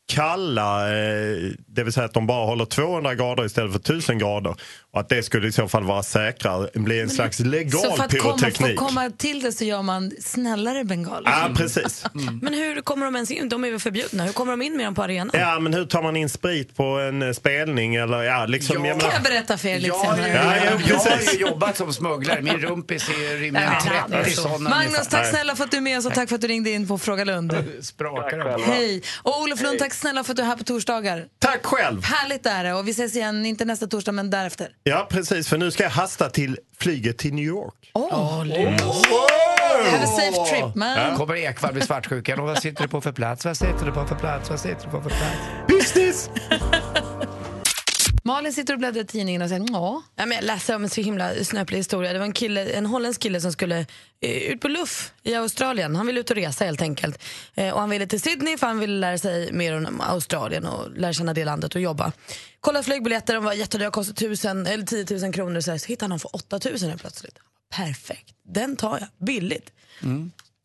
kalla, eh, det vill säga att de bara håller 200 grader istället för 1000 grader. Och att det skulle i så fall vara säkrare, bli en slags Så legal för att komma, för pyroteknik. att komma till det så gör man snällare bengaler? Ja, precis. Men hur kommer de ens in? De är väl förbjudna? Hur kommer de in med dem på arenan? Ja, men hur tar man in sprit på en eh, spelning? Eller, ja, liksom, Ja. jag menar- Kan jag berätta för er lite Jag har, ju, senare? Ja, ja, jag har ju jobbat som smugglare. Min rumpis är rimligen Nej, men 30 sådana Magnus, tack snälla för att du är med oss och tack för att du ringde in på Fråga Lund. Sprakar Hej! Och Olof Lund, tack snälla för att du är här på torsdagar. Tack själv! Härligt är det. Och vi ses igen, inte nästa torsdag men därefter. Ja, precis. För nu ska jag hasta till flyget till New York. Oh, Have a safe trip man. Ja. Kommer Ekwall bli svartsjuk? Och vad sitter du på för plats? Vad sitter du på för plats? Vad sitter du på för plats? Business! Malin sitter och bläddrar i tidningen och säger ja. Ja, men jag läste om en så himla snöplig historia. Det var en, kille, en holländsk kille som skulle eh, ut på luff i Australien. Han ville ut och resa helt enkelt. Eh, och han ville till Sydney för han ville lära sig mer om Australien och lära känna det landet och jobba. Kollade flygbiljetter, de var jättedyra, kostade 1000 eller 10 000 kronor. Så, här, så hittade han för 8000 helt plötsligt. Perfekt, den tar jag, billigt.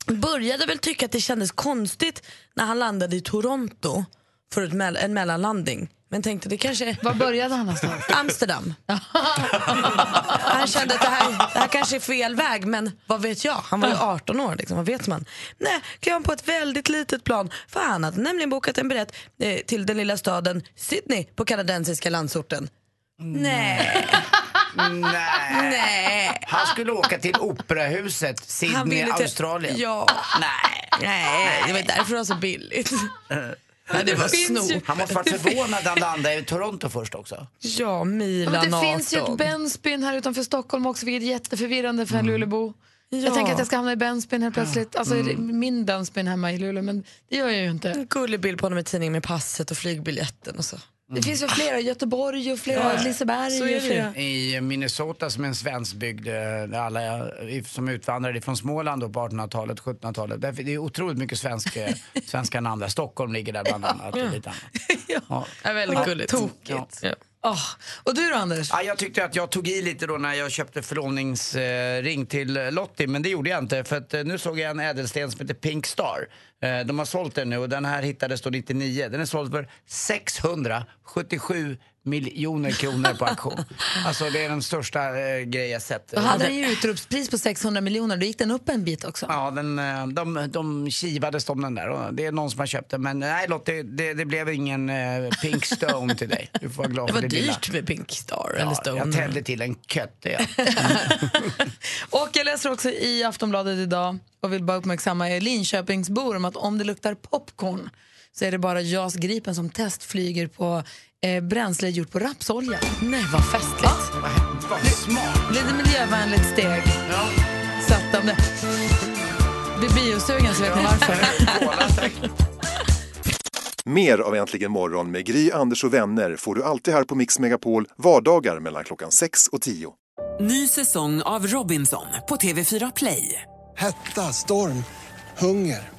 Började väl tycka att det kändes konstigt när han landade i Toronto för en mellanlandning. Men tänkte det kanske... Var började han någonstans? Amsterdam. han kände att det här, det här kanske är fel väg, men vad vet jag? Han var ju 18 år, liksom, vad vet man? Nej, klev han på ett väldigt litet plan. För han hade nämligen bokat en biljett eh, till den lilla staden Sydney på kanadensiska landsorten. Nej. Nej. Nej. Han skulle åka till operahuset, Sydney, till- Australien. Ja. Nej. Nej, det var därför det var så billigt. Ja, det var snop. Han måste varit förvånad när han landade i Toronto först också. Ja, Milan Ja, men det finns ju ett 18. Bensbyn här utanför Stockholm också, vilket är jätteförvirrande för en Mm. Lulebo. Jag Ja. tänker att jag ska hamna i Bensbyn helt plötsligt. Alltså Mm. min Bensbyn hemma i Luleå, men det gör jag ju inte. En gullig bild på honom i tidningen med passet och flygbiljetten och så. Det finns ju flera, Göteborg och flera Ja, Liseberg. så är det flera. I Minnesota som är en svensk bygd, eh, där alla som utvandrade från Småland då på 1800-talet, 1700-talet. Därför det är otroligt mycket svensk, eh, svenska namn där. Stockholm ligger där bland annat. Och lite annat. Ja. Ja, väldigt gulligt. Tokigt. Ja. Åh, Och du då Anders? Ja, jag tyckte att jag tog i lite då när jag köpte förlovningsring till Lottie, men det gjorde jag inte. För att eh, nu såg jag en ädelsten som heter Pink Star. Eh, De har sålt den nu och den här hittades då 99. Den är såld för 677 miljoner kronor på auktion. Alltså det är den största eh, grej jag sett. Då hade den ju utropspris på 600 miljoner, då gick den upp en bit också. Ja, den, eh, de, de kivades om den där och det är någon som har köpt den. Men nej Lottie, det, det blev ingen eh, Pink Stone till dig. Du får vara glad Det för var det lilla. dyrt med Pink Star eller Ja, Stone. jag tände till en kötte. Ja. Och jag läser också i Aftonbladet idag och vill bara uppmärksamma er Linköpingsbor att om det luktar popcorn så är det bara JAS Gripen som testflyger på eh, bränsle gjort på rapsolja. Nej, vad festligt. Vad smart. Lite miljövänligt steg. Så att om det blir biosugen så vet ni varför. Mer av Äntligen morgon med Gry, Anders och vänner får du alltid här på Mix Megapol vardagar mellan klockan 6 och 10. Ny säsong av Robinson på TV4 Play. Hetta, storm, hunger.